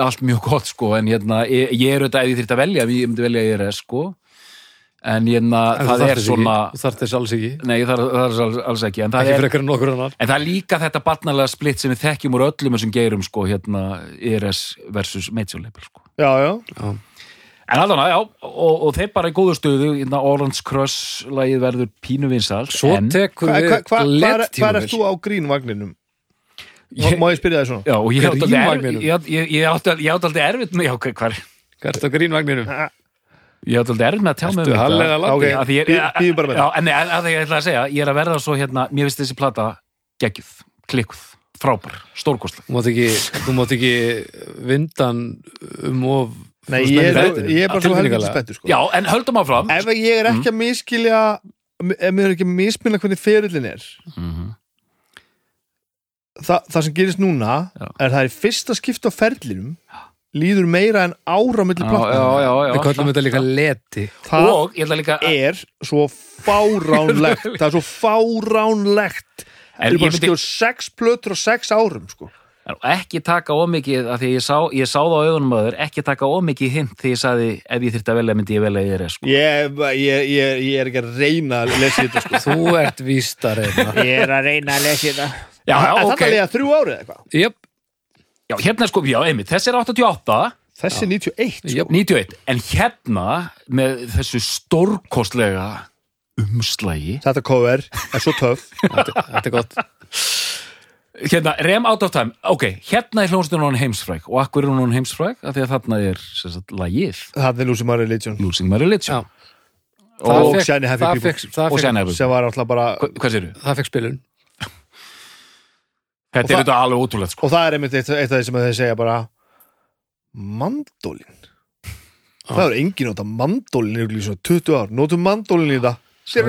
S3: allt mjög gott sko, en hérna, ég, ég er auðvitað ef ég þyrfti að velja, ég myndi velja IRS sko en hérna,
S1: En
S3: það er
S1: þess
S3: svona.
S1: Þú þarf þess alls ekki.
S3: nei, það, það er alls, alls ekki en það,
S1: Ekki
S3: er,
S1: frekar en okkur annar.
S3: en það er líka þetta barnalega splitt sem við þekkjum úr öllum þessum geirum sko, hérna, IRS versus Major Label sko
S2: já, já,
S1: Já.
S3: En allan, já, og, og þeir bara í góðu stöðu hérna Orange Crush lagið verður pínu vinsal
S1: Svo
S3: en,
S1: tekur
S2: Hva,
S1: við
S2: hva, hva, hvað er,
S1: LED
S2: hvað er þú á grínvagninum?
S3: Ég-
S2: Má, má ég spyrja það svona?
S3: Já, og ég átti aldrei ég, ég, ég átti ég átti aldrei erfitt með,
S1: Hvað er þetta á grínvagninum?
S3: ég átti aldrei erfitt með að tjá um
S2: með
S3: Já, en nei, að því ég ætla að segja, ég er að verða svo hérna, mér finnst þessi plata geggjuð, klikkuð, frábær, stórkostleg.
S1: Þú mátt ekki, þú mátt ekki vindan um of
S2: Nei, ég er, ég er bara svo
S1: Tilfinningalega.
S2: spettur sko.
S3: Já, en höldum áfram
S2: Ef ég er ekki að miskilja ef mér er ekki misminna hvernig ferillin er
S3: Mhm.
S2: Þa, það sem gerist núna
S3: Já.
S2: er það er fyrsta skipta á ferlinum líður meira en ára á milli
S3: já,
S2: platna
S3: já, já, já.
S1: Við kallum þetta líka leti
S2: það
S3: og líka
S2: er svo fáránlegt það er svo fáránlegt það er bara skjóð sex plötur og sex árum sko.
S3: En ekki taka ómikið af því ég sá, ég sá það á augunum að þér ekki taka ómikið hint því ég sagði ef ég þyrfti að velja myndi ég velja ég er sko.
S2: ég, ég, ég, ég er ekki að reyna að lesa þetta sko.
S1: Þú ert víst að reyna
S2: ég er að reyna að lesa þetta
S3: Já, já,
S2: en
S3: ok.
S2: þetta er þrjú árið eitthvað
S1: Jöp,
S3: Já, hérna sko, já, einmitt, þessi er 88
S2: þessi er 91 sko.
S1: jöp
S3: 91, en hérna með þessu stórkostlega umslægi
S2: þetta cover er svo töff
S1: Þetta þetta er gott
S3: hérna, Rem Out of Time, ok, hérna er hljónstun hún heimsfræk og akkur er hún heimsfræk af því að þarna er sagt, lagið.
S2: Það er Lucy My Religion.
S3: Losing My Religion.
S1: Já.
S2: Og Shiny Happy
S1: það
S2: People.
S1: fekk, það
S3: og er
S2: sem var alltaf bara
S3: Hva- hvað séru?
S1: það fekk spilun.
S3: Þetta er þetta alveg ótrúlegt sko.
S2: og það er einmitt eitt, eitt af því sem þeir segja bara mandólin það er engin nota mandólin í svona 20 ár, notum mandólin í það.
S3: Það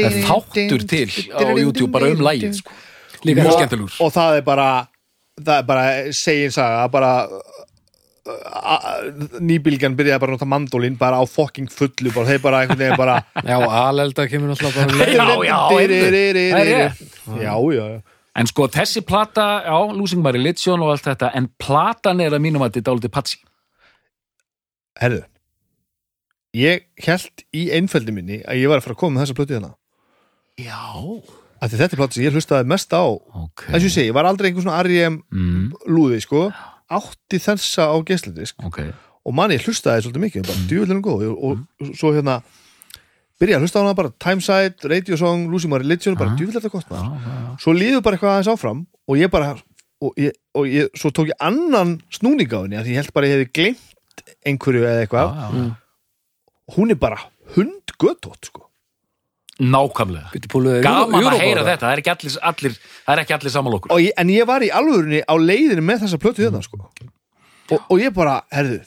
S3: er þáttur til á YouTube bara um lagið sko.
S1: Líka
S3: Mjög skemmtilegur
S2: og það er bara það er bara segin saga bara nýbylgjan byrjaði bara að nota mandólin bara á fucking fullu bara, þeir bara einhvern veginn bara
S1: Já, alelda kemur náttúrulega.
S3: Já, já,
S2: já, já, já
S3: En sko þessi plata, já, Losing My Religion og allt þetta, en platan er að mínum að þetta er dálítið patsi.
S2: herðu ég held í einfeldi minni að ég var að fara að koma með þessa plötu hérna
S3: Já.
S2: þetta er plötu sem ég hlustaði mest á.
S3: Ok.
S2: eins og ég segi, ég var aldrei einhver svona R.E.M.
S3: Mm,
S2: lúði, sko. Átti þessa á geisladisk.
S3: Ok.
S2: og manni hlustaði svolítið mikið, bara djúvillinu góð og, og svo hérna byrja að hlusta á hana bara Timeside, Radio Song, Lucy My Religion bara djúvill þetta gott maður. Svo líður bara eitthvað aðeins áfram og ég bara og, ég, og ég, svo tók ég annan snúning á henni því ég held bara að ég hefði gleymt einhverju eða eitthvað. Hún er bara hundgötótt sko
S3: Nákvæmlega. Gaman að heyra þetta, það er ekki allir, allir, er ekki allir saman okkur.
S2: ég, en ég var í alvörunni á leiðinu með þessa plötu þetta sko. Og, og ég bara, herðu,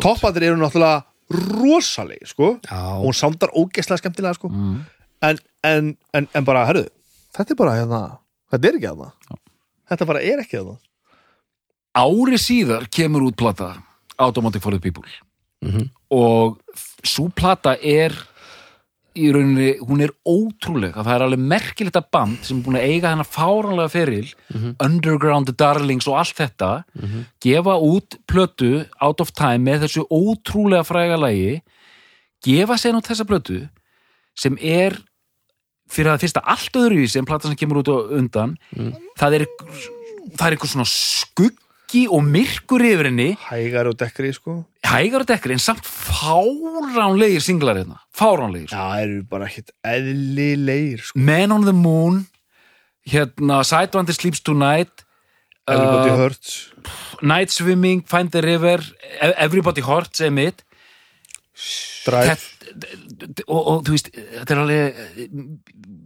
S2: toppatir eru náttúrulega rosalegi sko.
S1: Já,
S2: og hún sándar ógeðslega skemmtilega sko.
S3: Mm.
S2: en, en, en, en bara, herðu þetta er bara hérna, þetta er ekki hérna. Þetta bara er ekki hérna.
S3: Ári síðar kemur út plata Automatic for the People.
S1: Mhm.
S3: og svo plata er í rauninni, hún er ótrúleg. Það er alveg merkilegt að band sem er búin að eiga hennar fáránlega feril Underground Darlings og allt þetta gefa út plötu Out of Time með þessu ótrúlega fræga lagi gefa sér nút þessa plötu sem er fyrir að fyrsta allt öðru í sem plata sem kemur út á undan. Það er það er eitthvað svona skuggi og myrkur yfir henni.
S2: Hægar og dekkri sko.
S3: Hægar og dekkri en samt fáránlegir singlar hérna, fáránlegir
S2: já, það eru bara ekkit eðlilegir sko.
S3: Man on the Moon hérna Sidewinder Sleeps Tonight
S2: Everybody
S3: uh,
S2: Hurts.
S3: Night Swimming, Find the River E- Everybody Hurts mitt.
S2: Drive.
S3: Þetta- og, og þú veist, þetta er alveg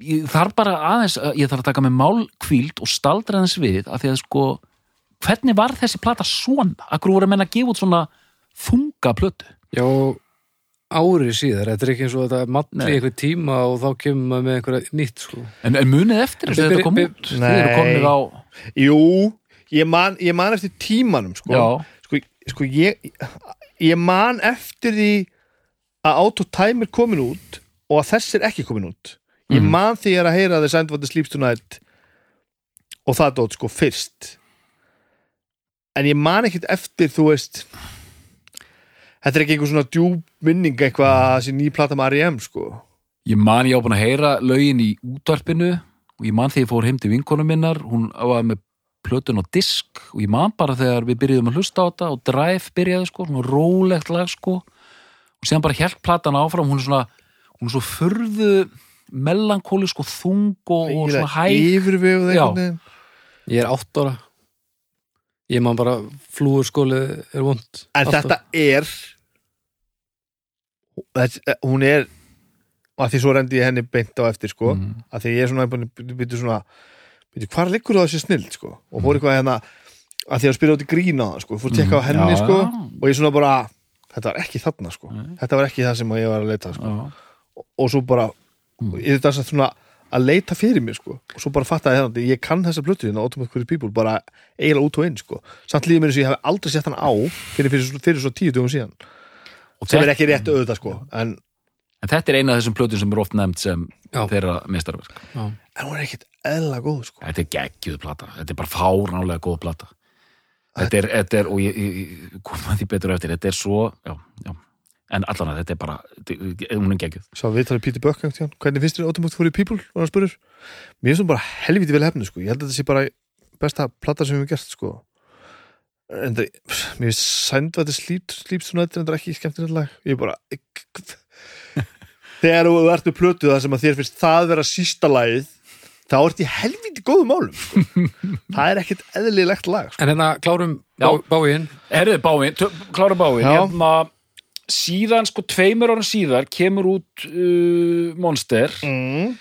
S3: ég þarf bara aðeins ég þarf að taka með málkvíld og staldra aðeins við af því að sko hvernig var þessi plata svona? Akkur voru að menna að gefa út svona þunga plötu?
S1: já ári síðar, þetta er ekki eins og þetta malli
S3: Nei.
S1: einhver tíma og þá kemur maður með einhverja nýtt sko.
S3: En, en munið eftir þessu þetta kom út? Þið eru
S2: Nei.
S3: komnið á
S2: jú, ég man, ég man eftir tímanum sko,
S3: Já.
S2: sko, sko ég, ég man eftir því að Autotime er komin út og að þess er ekki komin út ég
S3: Mhm.
S2: man því ég er að heyra The Sound of the Sleeps Tonight og það dót sko fyrst en ég man ekkert eftir þú veist þetta er ekki einhver svona djúb minning eitthvað sem ný plata með R.E.M. sko
S3: Ég man ég á búin að heyra lögin í útvarpinu og ég man þegar ég fór heim til vinkonu minnar hún var með plötun og disk og ég man bara þegar við byrjuðum að hlusta á þetta og Drive byrjaði sko, svona rólegt lag sko og síðan bara hjælt platan áfram hún er svona, hún er svo furðu melankólisk og þung og, og svona hæg Já.
S2: einhvern veginn
S1: ég er átt ára ég man bara flúur skólið er vond
S2: en þetta er þetta, hún er og að því svo rendi ég henni beint á eftir sko.
S3: Mm.
S2: að því ég er svona byrju svona byrju, hvar liggur það þessi snill sko? Og fór eitthvað hérna að því að spila út í grína sko. Fór að tekka á henni
S3: Já,
S2: sko.
S3: já.
S2: og ég svona bara þetta var ekki þarna sko. Þetta var ekki það sem ég var að leita sko.
S3: Já.
S2: og, og svo bara ég þetta svona að leita fyrir mér sko og svo bara fattaði hérna, ég kann þessa plötu hérna Automatic the People bara eiginlega út og inn sko samt líður mér eins og ég hef aldrei sett hann á fyrir, fyrir, fyrir, fyrir svo tíu dugum síðan
S3: Og
S2: sem er ekki rétt auðvitað sko en,
S3: En þetta er eina af þessum plötum sem er oft nefnd sem
S1: Já.
S3: þeirra mestarverk.
S2: en hún er ekkit eðla góð sko
S3: Þetta er geggjuð plata. Þetta er bara fáránlega góð plata. Þetta er, þetta er og ég, ég, ég koma því betur eftir, þetta er svo, já, já. En allan að þetta er bara, þetta, hún er geggjuð.
S2: Sá við talaði Peter Buck einhvern tímann, hvernig finnst þér for the People? Var hann spurður. Mér finnst hún bara helviti vel hefnu sko. Ég held að þetta sé bara besta plata sem við hefum gert sko. En það, mér finnst sændvætti slípt slípt svona þetta er ekki skemmtilegt lag. Ég bara þegar þú ert með plötu það sem að þér finnst það vera sísta lagið þá ert í helviti góðum málum sko. það er ekkit eðlilegt lag sko.
S1: En hérna klárum bá, báin
S3: síðan, sko, tveimur árum síðar kemur út uh, Monster
S2: mm.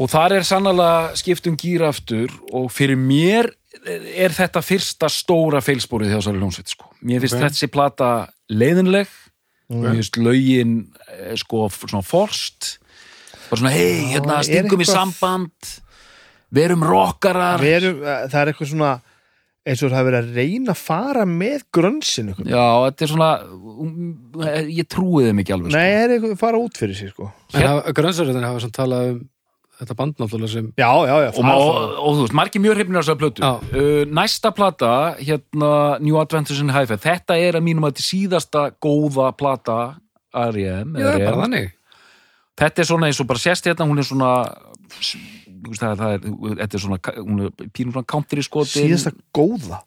S3: og þar er sannlega skiptum gýr aftur og fyrir mér er þetta fyrsta stóra feilspórið hjá þessari hljómsveit sko. mér finnst
S1: Ok.
S3: þessi plata leiðinleg mér finnst lögin eh, sko svona forst bara svona hei, hérna stingum í samband verum rockarar
S2: Við erum, eh, það er eitthvað svona eins og það er verið að reyna að fara með eitthvað.
S3: já, þetta er svona ég trúi þeim ekki alveg
S2: Nei,
S3: sko.
S2: það er eitthvað að fara út fyrir sig sko.
S1: En grönsaröðin hafa samt talað um þetta band náttúrulega sem
S2: Já, já, já
S3: og, og, og, og þú veist, margir mjög hrifnir á þessar plötu uh, næsta plata hérna New Adventures in Hi-Fi þetta er að mínum að þetta síðasta góða plata
S1: er bara
S3: R.E.M..
S1: þannig
S3: þetta er svona eins og bara sést hérna hún er svona það, er- það er, þetta er svona hún pínum svona country skoti
S2: Síðasta góða.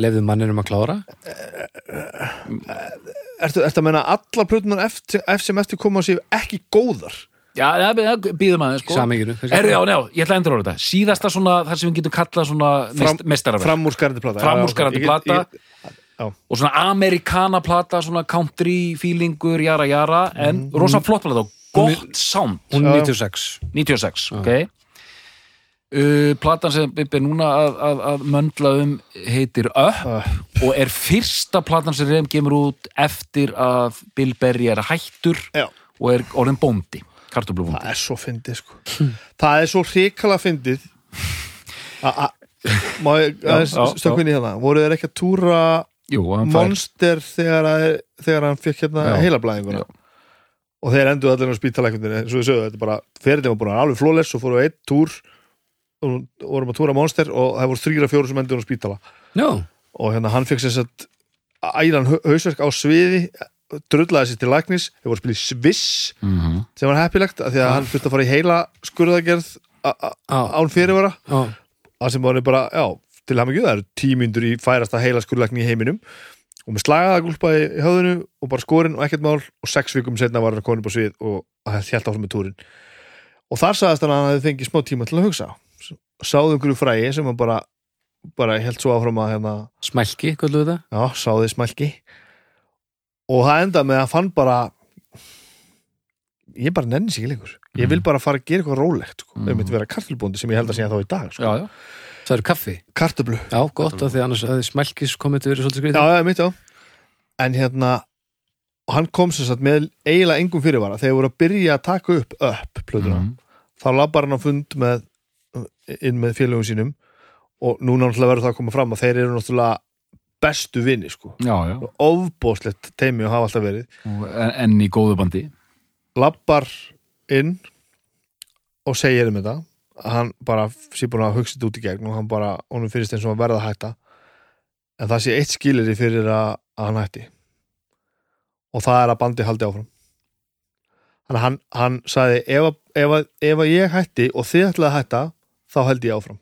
S1: Lefðu manninum að klára.
S2: Ertu, ertu að meina að allar plötunar eftir, eftir sem eftir koma séu ekki góðar?
S3: Já, það býðum aðeins sko. Er, já, ég ætla að endur á þetta. Síðasta svona, þar sem við getum kallað svona
S2: Fram-
S3: mest, mestarafræð
S2: Framúrskarandi plata.
S3: Framúrskarandi
S2: Já,
S3: plata.
S2: Ég- ég-
S3: og svona amerikana plata svona country feelingur, jara jara en rosa flott plata. og gott sound
S1: Hún
S2: Já, já.
S1: er 96
S3: 96, ok. Uh, platan sem Bibbi er núna að, að, að möndla um heitir Up
S2: Uh,
S3: og er fyrsta platan sem reyðum kemur út eftir að Bill Berry er hættur
S2: Já.
S3: og er orðin bóndi kartöflubóndi.
S2: Það er svo fyndið sko. Það er svo hrikala fyndið. Stökkvinni hérna? Voru þeir ekki að túra
S3: Jú,
S2: Monster þegar, að, þegar hann fekk hérna heilablæðinguna. Og þeir endur allir á spítalækundinni eins og við sögðu, þetta er bara, ferðin var búin að alveg flóles og fóru á einn túr og vorum að túra Monster og það voru þrýra fjóru sem endur á spítala.
S1: Já,
S2: og hérna hann fekk sér sett ælan hausverk á sviði drullaði sér til læknis, þeir voru að spila í Sviss
S3: Mhm.
S2: sem var heppilegt af því að hann þurfti að fara í heila skurðagerð a- a-
S1: á,
S2: án fyrirvara.
S1: Á
S2: það sem var bara, já, til ekki það eru tímyndur í færasta heila skurðlækni í heiminum og með slagaða gúlpa í höfðinu og bara skorinn og ekkert mál og sex vikum setna var hann upp á svið og það held áfram með túrin og þar sagðist hann að hann hefði fengið smá tíma til að hugsa sáðu einhverju frægi sem hann bara bara held svo áfram að hérna
S1: Smælki, hvað þetta?
S2: já, sáði smælki og það endaði með að fann bara ég bara nenni sig ekki lengur ég vil bara fara að gera eitthvað rólegt sko.
S3: Mm.
S2: mm. vera kartöflubóndi sem ég held að segja þá í dag sko.
S3: Já, já,
S1: Það eru kaffi.
S2: Kartöflu
S1: Já, gott af því annars hefði smælkis komið til verið svolítið
S2: já,
S1: skrítið.
S2: Já, mitt já. En hérna hann kom sér satt með eiginlega engum fyrirvara. Þegar voru að byrja að taka upp upp plötuna,
S3: Mhm.
S2: þá labbar hann á fund með, inn með félögum sínum og núna náttúrulega verður það að koma fram að þeir eru náttúrulega bestu vinni sko,
S3: já, já.
S2: ofbóðslegt teimi og hafa alltaf verið.
S3: En, en í góðu bandi.
S2: Labbar inn og segir um þetta að hann bara sé búin að hugsa þetta út í gegn og hann bara, honum finnst eins og að verða að hætta. En það sé eitt skiliri fyrir að, að hann hætti. Og það er að bandi haldi áfram. Þannig að hann, hann sagði ef, ef, ef ég hætti og þið ætlaði að hætta þá held ég áfram.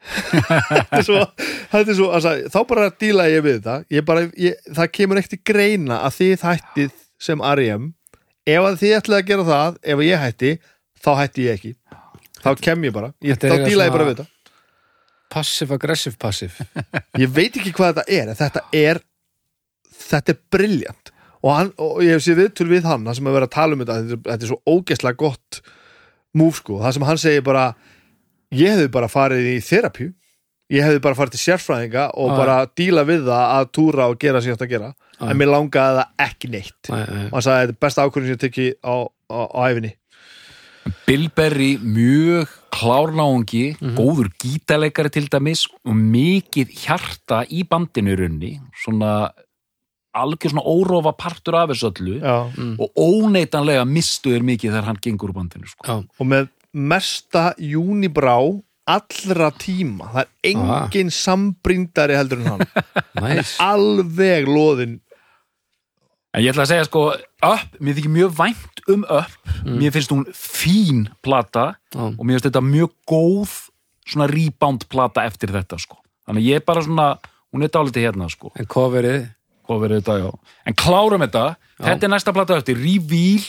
S2: Þetta er svo, þetta er svo sagði, þá bara díla ég við þetta. Ég bara, ég, það kemur ekkert í greina að þið hættið sem R.E.M ef þið ætlaði að gera það ef ég hætti, þá hætti ég ekki þá kem ég bara, ég, þá díla ég bara við þetta.
S1: Passive-aggressive passive.
S2: Ég veit ekki hvað þetta er þetta er þetta er briljant og, hann, og ég hef séð viðtöl við hann það sem er verið að tala um þetta þetta, er- svo ógeðslega gott múf sko, það sem hann segir bara ég hefði bara farið í þerapíu ég hefði bara farið til sérfræðinga og
S1: Já.
S2: bara díla við það að túra og gera sér að gera.
S1: Já.
S2: en mér langaði það ekki neitt.
S1: Nei, nei.
S2: og hann sagði þetta er besta ákvörðin sem ég tekki á, á, á æfinni
S3: Bill Berry, mjög klárnáungi,
S1: Mhm.
S3: góður gítarleikari til dæmis og mikið hjarta í bandinu í runni, svona algjör svona órófa partur af þessu öllu
S2: Já.
S3: og óneitanlega mistuður mikið þegar hann gengur úr bandinu sko.
S1: Já,
S2: og með mesta júnibrá allra tíma það er engin sambrýndari heldur en hann
S1: næs
S2: alveg loðin
S3: En ég ætla að segja sko, Up, mér þykir mjög vænt um Up, mér finnst hún fín plata
S1: Já.
S3: og mér finnst þetta mjög góð svona rebound plata eftir þetta sko. Þannig ég er bara svona, hún er dálítið hérna sko,
S1: En coverið?
S3: Verður þetta, já. En klárum þetta, þetta er næsta plata eftir, Reveal,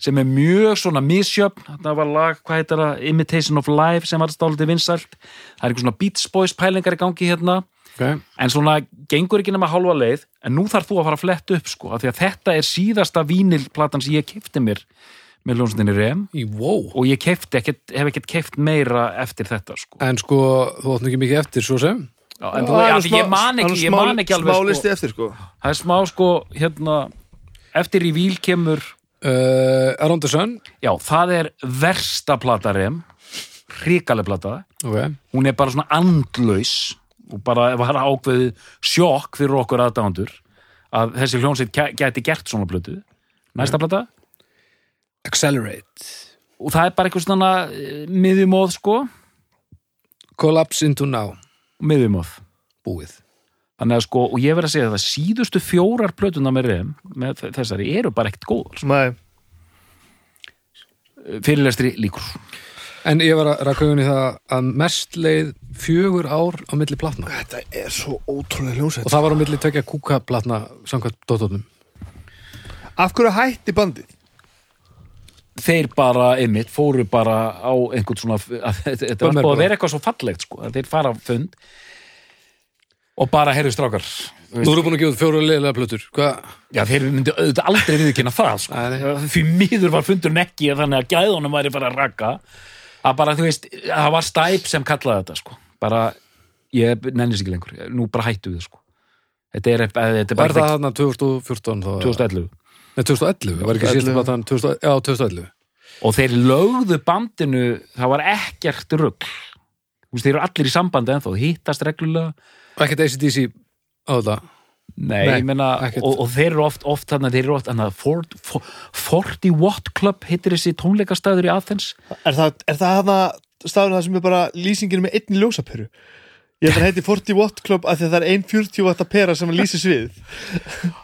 S3: sem er mjög svona misjöfn, þetta var lag, hvað heitir það, Imitation of Life sem var dálítið vinsælt, það er eitthvað svona Beats Boys pælingar í gangi hérna,
S1: okay.
S3: en svona gengur ekki nema hálfa leið en nú þarf þú að fara að fletta upp sko af því að þetta er síðasta vínilplatan sem ég kefti mér með ljónstinni Rem.
S1: Í wow.
S3: Og ég kefti ekkert, hef ekkert keft meira eftir þetta sko.
S1: En sko, þú átt nú ekki mikið eftir svo sem.
S3: Já, en þú, já, ég man ekki, ég man ekki alveg
S2: smá listi
S3: sko,
S2: eftir sko.
S3: Það er smá sko hérna, eftir í víl kemur
S1: uh, Around the Sun.
S3: Já, það er versta plata Rem. Hrikaleg plata.
S1: Ok.
S3: Hún er bara svona andlaus og bara var ákveðið sjokk fyrir okkur aðdándur að þessi hljónsveit gæti gert svona plötu. Næsta plata?
S1: Accelerate.
S3: Og það er bara eitthvað svona eh, miðjumóð sko.
S1: Collapse into now.
S3: Miðjumóð
S1: Búið.
S3: Þannig að sko, og ég verð að segja það síðustu fjórar plötuna með rem með þessari eru bara ekkert góðar
S2: Nei,
S3: fyrirlestri líkur
S1: En ég var að rakauðun í það að mest leið fjögur ár á milli platna
S2: þetta er svo ótrúlega hljómsveit
S1: og það var á milli tvekja kúka platna samkvæmt dóttónum
S2: Af hverju hætti bandið?
S3: þeir bara, einmitt, fóru bara á einhvern svona að, þetta var búið að
S1: bara.
S3: vera eitthvað svo fallegt sko, að þeir fara á fund og bara, heyrðu strákar þú
S1: eru búin að gefa fjóru leiðilega plötur Hvað?
S3: Já, þeir myndu auðvitað aldrei viðkynna það sko. Því miður var fundurinn ekki þannig að gæðunum væri bara að raka að bara, þú veist, það var stæp sem kallaði þetta, sko. Bara, ég nennis ekki lengur, nú bara hættu við sko. þetta er, þetta er
S1: Var
S3: bara
S1: það þarna 2014 þá?
S3: 2011
S1: Nei, 2011, var ekki
S2: 2011.
S1: síðasta platan 2000, Já, 2011
S3: og þeir lögðu bandinu það var ekkert rugl. Þú veist, þeir eru allir í sambandi ennþá hittast reglulega.
S1: Og ekkert ACDC á þetta
S3: Nei,
S1: Nei,
S3: ég meina, og, og þeir eru oft, oft þannig, þeir eru oft, þannig að 40, 40 Watt Club hittir þessi tónleikastæður í Athens.
S2: Er það, er það hana staður það sem er bara lýsingin með einni ljósaperu? Ég held að heiti 40 watt club af því að það er ein 40 watt að pera sem að lýsi svið.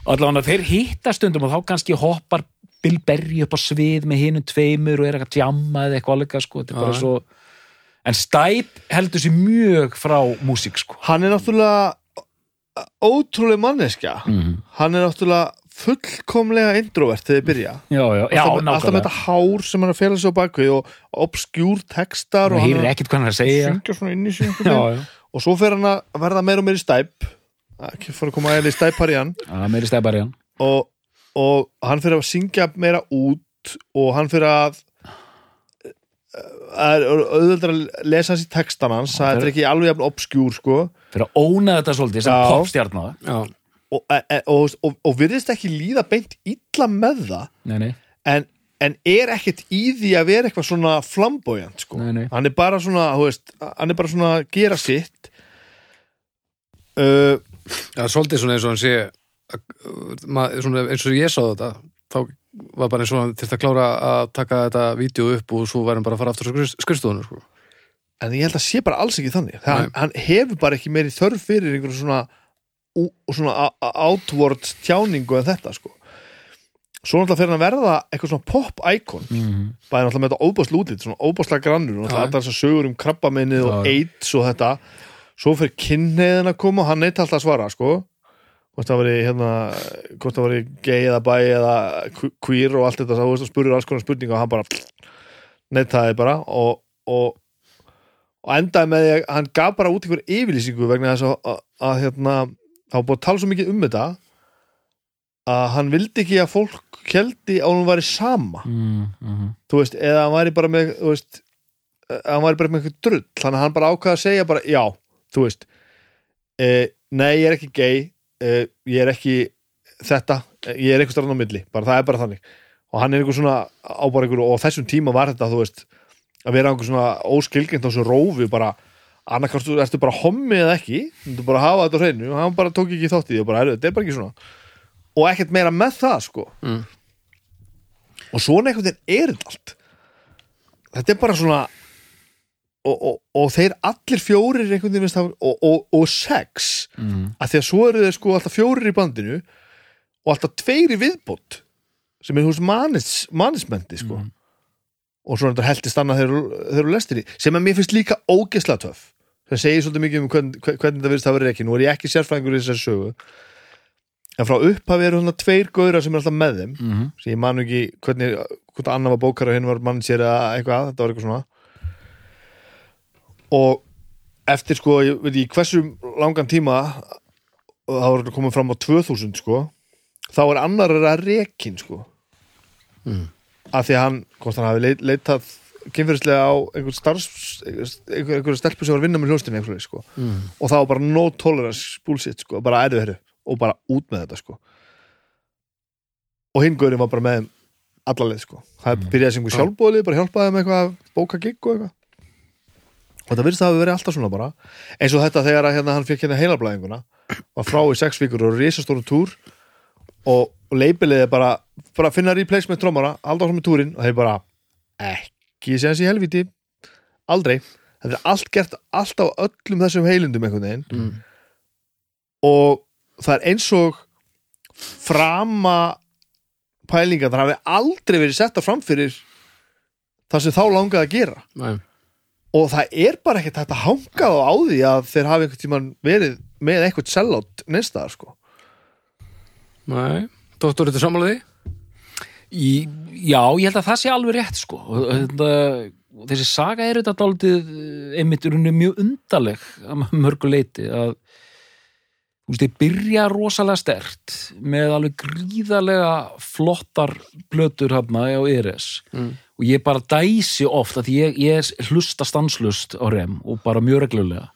S3: Allavega þeir hitta stundum og þá kannski hoppar Bill Berry upp á svið með hinum tveimur og er eitthvað að djamma eða eitthvað alveg sko, þetta er bara svo en Stipe heldur sér mjög frá músík sko.
S2: Hann er náttúrulega ótrúlega manneskja.
S3: Mm.
S2: Hann er náttúrulega fullkomlega introvert þegar þið byrja.
S3: Já, já, já,
S2: alltaf, alltaf með þetta hár sem hann sig á bakvið og obskjúr textar og
S3: það
S2: hann er
S3: ekkert hvað hann er að segja.
S2: og svo fer hann að verða meira og meira í stæp. Ekki fór að koma eða í stæpar í hann
S3: já, meiri stæpar í hann
S2: og, og hann fyrir að syngja meira út og hann fyrir að er auðvöldar að lesa hans í textan hans. Það er ekki alveg jafn obskjúr sko
S3: fyrir að óna þetta svolítið sem
S2: Já, og, e, e, og, og, og virðist ekki líða beint illa með það
S3: nei, nei,
S2: en, en er ekkert í því að vera eitthvað svona flamboyant sko.
S3: nei, nei.
S2: hann er bara svona þú veist, hann er bara svona að gera sitt uh,
S1: það er svolítið svona eins og hann sé eins og ég sá þetta þá var bara eins og hann þurfti að klára að taka þetta vídeo upp og svo hann bara að fara aftur á skrifstofunum sko.
S2: En ég held að sé bara alls ekki þannig. Það, hann, hefur bara ekki meiri þörf fyrir einhverjum svona, svona outward tjáningu en þetta sko. Svo náttúrulega fyrir að verða eitthvað svona pop-icon
S3: Mm.
S2: bæði náttúrulega með þetta óbáslu útlit svona óbáslega grannur náttúrulega alltaf þessar sögur um krabbaminnið og. AIDS og þetta. Svo fyrir kynniðin að koma og hann neitt alltaf að svara sko. Hvort það veri hérna hvort það veri gay eða bæ eða que- queer og allt þetta þá spurður alls konar spurninga og hann bara neittaði bara. Og, og, og endaði með því að hann gaf bara út ykkur yfirlýsingu vegna þess að, að, að hérna þá búið að tala svo mikið um þetta að hann vildi ekki að fólk keldi að hann væri sama.
S3: Mm, mm.
S2: þú veist, eða hann væri bara með þú veist, að hann væri bara með eitthvað drull. Þannig að hann bara ákvaða að segja bara já, þú veist uh, nei, ég er ekki gay uh, ég er ekki þetta eh, ég er eitthvað stráðan á milli, bara það er bara þannig. Og hann er einhver svona á bara einhver og á þessum tíma var þetta, þú veist að vera einhver svona óskilgjönd á þessu rófi bara, annarkast þú ertu bara hommi eða ekki, þú ert bara að hafa þetta á hreinu og hann bara tók ekki þátt í því og bara, "Heyrðu, þetta er bara ekki svona. Og ekkert meira með það, sko.
S1: Mm.
S2: og svona einhvern veginn er þetta allt. Þetta er bara svona og, og, og þeir allir fjórir einhvern veginn og, og, og sex
S3: mm.
S2: að því að svo eru þeir sko alltaf fjórir í bandinu og alltaf tveir í viðbót sem er hús manis, manismendi sko og svo er þetta heltist annað þegar eru lestir í sem að mér finnst líka ógesla töff. Það segir svolítið mikið um hvern, hvern, hvernig það virðist að vera ekki nú er ég ekki sérfræðingur í þessari sögu. En frá upphafi eru svona tveir gauðra sem er alltaf með þeim.
S3: Mm
S2: sem ég man nú ekki hvernig hvort annar var bókar og hinn var mann sér eða eitthvað, þetta var eitthvað svona. Og eftir sko, ég veit ekki hversu langan tíma það var komið fram á 2000 sko þá er annar að rekin sko.
S1: Mm.
S2: Af því að hann, hvort hann hafi leit, leitað kynferðislega á einhver starfs einhver, einhver stelpu sem var að vinna með hljóstinni sko.
S1: Mm.
S2: og það var bara no tolerance bullshit sko, bara erðu herru og bara út með þetta sko. Og hinn gaurinn var bara með þeim alla leið sko, það
S3: Mm.
S2: byrjaði sem einhver sjálfbóðlið, bara hjálpaði þeim eitthvað að bóka gigg og eitthvað. Og það virðist að hafa verið alltaf svona bara. Eins og þetta þegar að hérna, hann fekk hérna heilablæðinguna var frá í sex vikur og risastóru túr og, og leipilegði bara bara finna replacement trómara, halda áfram með túrin og þeir bara ekki séðans í helviti, aldrei. Þetta er allt gert, allt á öllum þessum heilindum einhvern veginn.
S1: Mm.
S2: og það er eins og frama pælinga, það hafi aldrei verið setta fram fyrir það sem þá langaði að gera.
S1: Nei.
S2: og það er bara ekkert hægt að hanga á því að þeir hafi einhvern tímann verið með eitthvað sellátt neinstaðar sko
S1: Nei. Dóttur, þetta samanlega því?
S3: Já, ég held að það sé alveg rétt sko og þessi saga er þetta dálítið eh, einmitt er henni mjög undarleg að mörgu leiti að þú veist, þið byrja rosalega stert með alveg gríðarlega flottar blötur hafna á ERS
S1: Mm.
S3: og ég bara dæsi oft að ég, ég hlusta stanslust á rem og bara mjög reglulega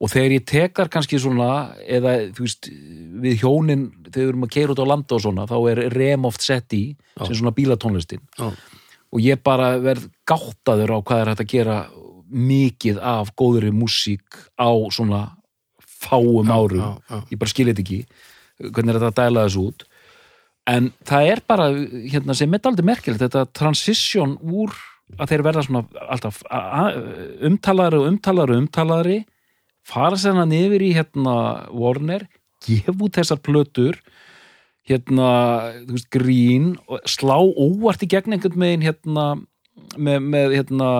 S3: og þegar ég tekar kannski svona eða þú veist við hjónin þegar við erum að keira út á landa og svona þá er rem oft sett í sem svona bílatónlistin
S1: Já.
S3: og ég bara verð gáttaður á hvað er hægt að gera mikið af góðri músík á svona fáum árum
S1: já, já.
S3: ég bara skil þetta ekki hvernig er þetta að dæla þessu út en það er bara hérna, sem er aldrei merkilegt þetta transition úr að þeir verða svona alltaf umtalari og umtalari og umtalari fara sér hann yfir í hérna Warner, gefa út þessar plötur hérna, þú veist, grín og slá óvart í gegn einhvern megin hérna með, með hérna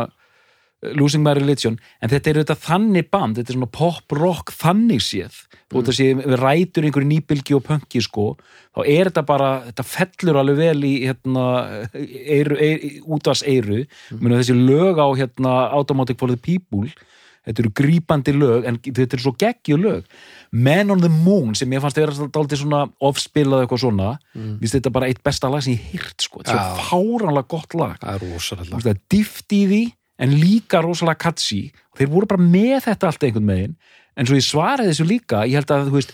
S3: Losing My Religion, en þetta er þetta þannig band, þetta er svona pop-rock þannig séð, þú veist að sé við rætur einhverju nýbylgi og pönki sko þá er þetta bara, þetta fellur alveg vel í hérna eiru, eiru, útvars eiru, mm. þessi lög á hérna Automatic for the People þetta eru grípandi lög en þetta eru svo geggju lög. Man on the Moon sem ég fannst að vera dálítið svona ofspilað eitthvað svona, mm. víst þetta bara eitt besta lag sem ég hýrt sko, þetta er svo fáranlega gott lag.
S1: Það er rosalega.
S3: Er dýft í því en líka rosalega katsi þeir voru bara með þetta allt einhvern megin en svo ég svaraði þessu líka ég held að þú veist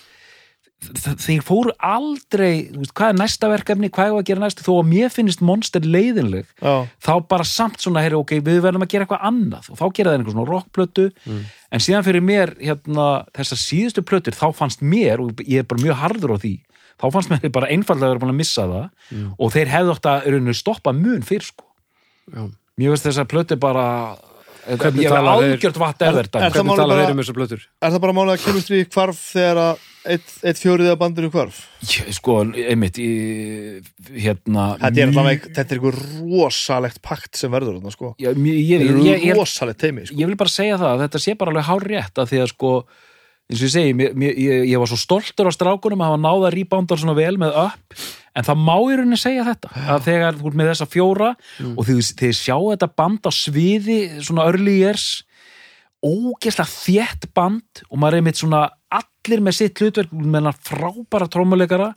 S3: þeir fóru aldrei, veist, hvað er næsta verkefni hvað er að gera næst, þó að mér finnist monster leiðinleg,
S2: Já,
S3: þá bara samt svona, heyri, ok, við verðum að gera eitthvað annað. Og þá gera það einhver svona rockplötu. En síðan fyrir mér, hérna, þessar síðustu plötur, þá fannst mér og ég er bara mjög harður á því, þá fannst mér bara einfallega að vera búin að missa það. Og þeir hefðu átt að í rauninni, stoppa mun fyrr sko.
S1: Já.
S3: Mér veist þess að plötu bara ég hef
S1: þeir-
S3: algjört vatn
S2: Er-
S3: þetta
S2: er
S1: þeir um þessar
S2: er það bara málið að kemistri hvarf þegar að eitt, eitt fjórið af bandinu hvarf?
S3: sko, einmitt í, hérna
S2: Þetta er, allavega, þetta er einhver rosalegt pakt sem verður þarna sko
S3: Já, ég, ég, ég,
S2: rosalegt teimi sko.
S3: ég vil bara segja það að þetta sé bara alveg hár rétt að því að sko eins og ég segi, mér, mér, ég, ég var svo stoltur á strákunum að hafa náða reboundar svona vel með upp en það má í rauninni segja þetta að þegar þú ert með þessa fjóra og þið, þið sjá þetta band á sviði svona early years ógeðslega þétt band og maður er mitt svona allir með sitt hlutverk með hann frábæra trómuleikara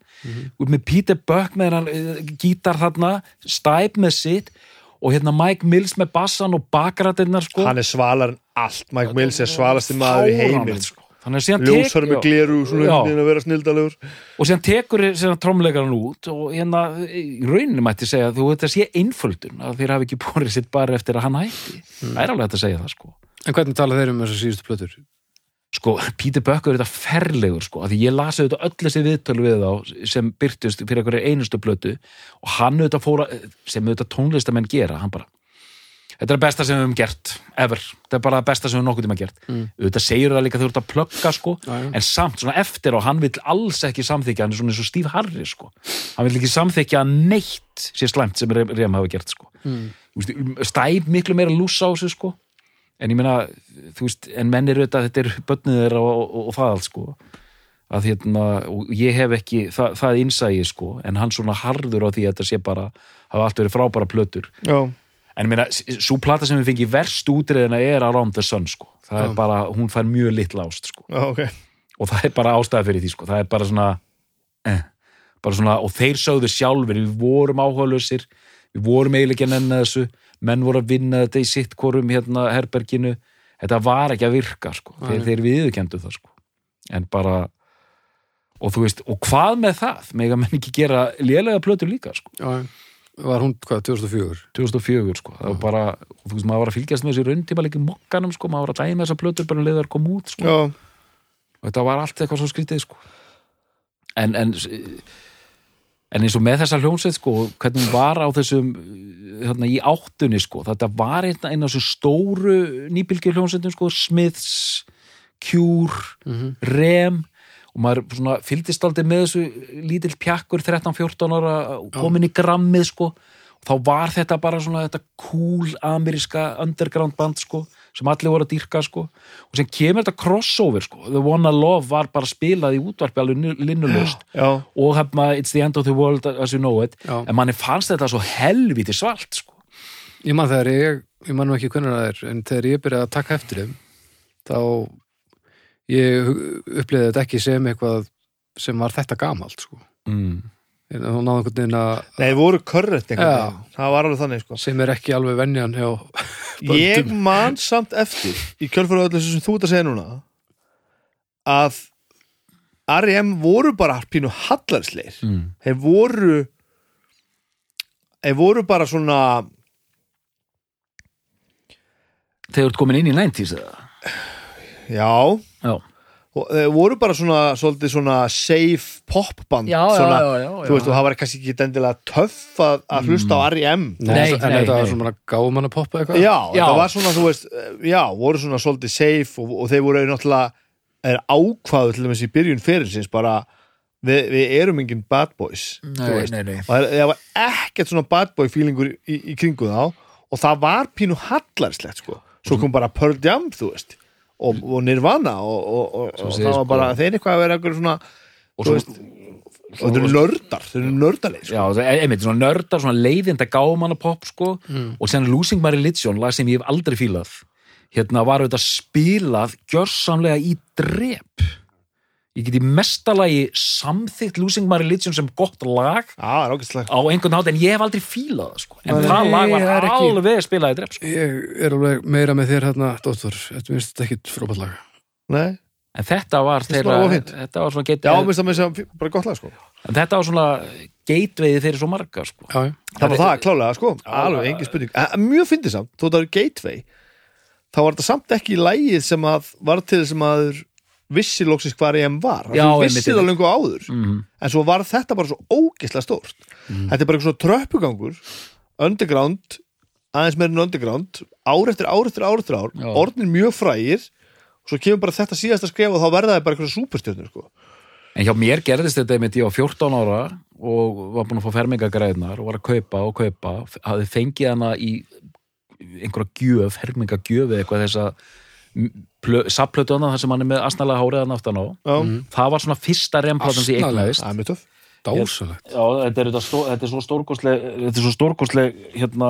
S3: út með Peter Buck með hann uh, gítar þarna, Stipe með sitt og hérna Mike Mills með bassan og bakrættirnar sko.
S2: Hann er svalar en allt. Mike Mills er svalasti maður í heiminn
S3: sko. að
S2: ljósar með gleru að
S3: og síðan tekur síðan trómleikaran út og hérna í rauninni mætti segja að þú þetta sé einföldun að þeir hafi ekki búið sitt bara eftir að hann hætti. Það er alveg að segja það sko.
S1: En hvernig tala þeir um þessar síðustu plötur?
S3: Sko, Peter Buck er þetta ferlegur sko, því ég lasi auðvitað öll þessi viðtölu við þá sem byrtust fyrir einhverju einustu plötu og hann auðvitað fóra sem auðvitað tónlistamenn gera, hann bara þetta er það besta sem við höfum gert, ever þetta er bara það besta sem við nokkuð tíma gert
S1: Mm.
S3: auðvitað segir það líka þegar þú ert að plugga sko
S1: Já, já.
S3: en samt svona eftir á, hann vill alls ekki samþykja, hann er svona eins og Steve Harris sko, hann vill ekki samþykja neitt sér slæmt sem Rem hafa gert sko
S1: Mm.
S3: Stæp miklu meira lúsa á þessu sko en ég meina, þú veist, en menn eru þetta, þetta er bönnið þeirra og, og, og það allt sko. Að hérna, og ég hef ekki það, það innsægi sko, en hann svona harður á því að þetta sé bara, hafa allt verið frábæra plötur,
S2: já,
S3: en ég meina svo plata sem við fengi verst útriðina er Around the Sun sko, það
S1: Já.
S3: er bara hún fær mjög litla ást sko,
S2: já, ok.
S3: Og það er bara ástæða fyrir því sko, það er bara svona eh, bara svona, og þeir sögðu sjálfur við vorum áhugaðlausir við vorum eiginlega þessu menn voru að vinna þetta í sitt korum hérna herberginu, þetta var ekki að virka sko, þeir, þeir viðurkendu það sko, en bara og þú veist, og hvað með það? Mega menn ekki gera lélega plötur líka sko,
S1: Já, var hún, hvað, 2004?
S3: 2004 sko, það var bara þú veist, maður var að fylgjast með þessi rauntíma líka mokkanum sko, maður var að dæma þessar plötur bara leðar kom út sko,
S2: já,
S3: og þetta var allt eitthvað svo skrítið sko. en, en en eins og með þessa hljómsveit sko, hvernig hún var á þessum hérna, í áttunni sko, þetta var einn af þessu stóru nýbylgi hljómsveitum sko, Smiths Cure,
S1: Mm
S3: Rem og maður svona fylgdist aldrei með þessu lítill pjakkur 13-14 ára komin í grammið sko. Og þá var þetta bara svona þetta cool ameríska underground band sko sem allir voru að dýrka sko og sem kemur þetta crossover sko The One I Love var bara spilað í útvarpi alveg linnulust og hefna It's the End of the World as you know it
S1: Já.
S3: en manni fannst þetta svo helviti svalt sko
S1: Ég man þegar ég, ég man nú ekki hvernig það er, en þegar ég byrjaði að taka eftir þeim, þá ég upplýði þetta ekki sem eitthvað sem var þetta gamalt, sko.
S3: mm.
S1: En þá náðu einhvern veginn að,
S2: nei, þeir voru körrett einhvern veginn, það var alveg þannig sko
S1: sem er ekki alveg venjan hjá,
S2: ég man samt eftir í kjölfæru öllu þessu sem þú ert að segja núna að R.E.M. voru bara pínu hallarsleir
S3: Mm.
S2: þeir voru þeir voru bara svona
S3: þú ert komin inn í 90s eða?
S2: já,
S3: Já,
S2: þeir voru bara svona svona safe popband
S3: já,
S2: svona,
S3: já, já, já.
S2: þú veist, og það var kannski ekki endilega töff að, að hlusta á R.E.M.
S3: Nei,
S1: en þetta var svona gáum hann að poppa eitthvað.
S2: Já,
S3: Já.
S2: það var svona, þú veist, já, voru svona svolítið safe og, og þeir voru náttúrulega er ákvaðu til dæmis í byrjun fyrirsins bara, við, við erum engin bad boys,
S3: Nei,
S2: veist
S3: nei, nei.
S2: og það, það var ekkert svona bad boy feelingur í, í kringu þá og það var pínu hallarslegt, sko svo kom bara Pearl Jam, þú veist og, og Nirvana og, og, það var
S3: sko-
S2: bara, þeir eitthvað að vera eitthvað svona,
S3: Og
S2: þú
S3: svo,
S2: veist og þeir eru nördar, þeir eru nördaleg sko.
S3: já, það einmitt, svona nördar, svona leiðinda gámanna pop, sko, og sen Losing My Religion, lag sem ég hef aldrei fílað. Hérna var auðvitað spilað gjörsamlega í drep ég get í mestalagi samþykkt Losing My Religion sem gott lag
S2: Já, það er ágæstlegt
S3: á einhvern nátt en ég hef aldrei fílað það, sko. en
S1: Nei,
S3: það lag var
S1: það er ekki-
S3: alveg spilað í drep, sko.
S1: Ég er alveg meira með þér hérna, Dóttur, þetta minnst þetta ekkit frábært lag.
S2: Nei,
S3: en þetta var þeirra þetta var svona
S2: já, minnst það með þess að bara gott lag, sko
S3: en þetta var svona gatewayði fyrir svo marga, sko
S1: Já, já.
S2: Það var það, klálega, sko, alveg engin spurning Eh, Mjög fyndið samt, það er gateway þá var þetta samt ekki lægið sem að var til þess að maður vissi loksins hvað EM var
S3: Já, einmitt,
S2: vissi það lengur áður
S3: mm.
S2: en svo var þetta bara svo ógislega stórt þetta er bara eitthvað svona tröppugangur underground aðeins meirinn underground ár eftir ár eftir ár eftir ár
S3: Já.
S2: orðnir mjög frægir og svo kemur bara þetta síðasta skref og þá verða það bara eitthvað superstjörnur sko.
S3: En hjá mér gerðist þetta einmitt ég á 14 ára og var búin að fá fermingagræðnar og var að kaupa og kaupa hafði fengið hana í einhverja gjöf, fermingagjöf eða eitthvað þess að sapplötuðana þar sem hann er með asnalega háriðan aftan á.
S2: Já,
S3: það var svona fyrsta remplatan sem ég
S1: Asnalega?
S3: eignaðist
S2: það er mjög töff
S1: Dásalegt.
S3: Já, þetta er, þetta, stó, þetta er svo stórkostleg þetta er svo stórkostleg hérna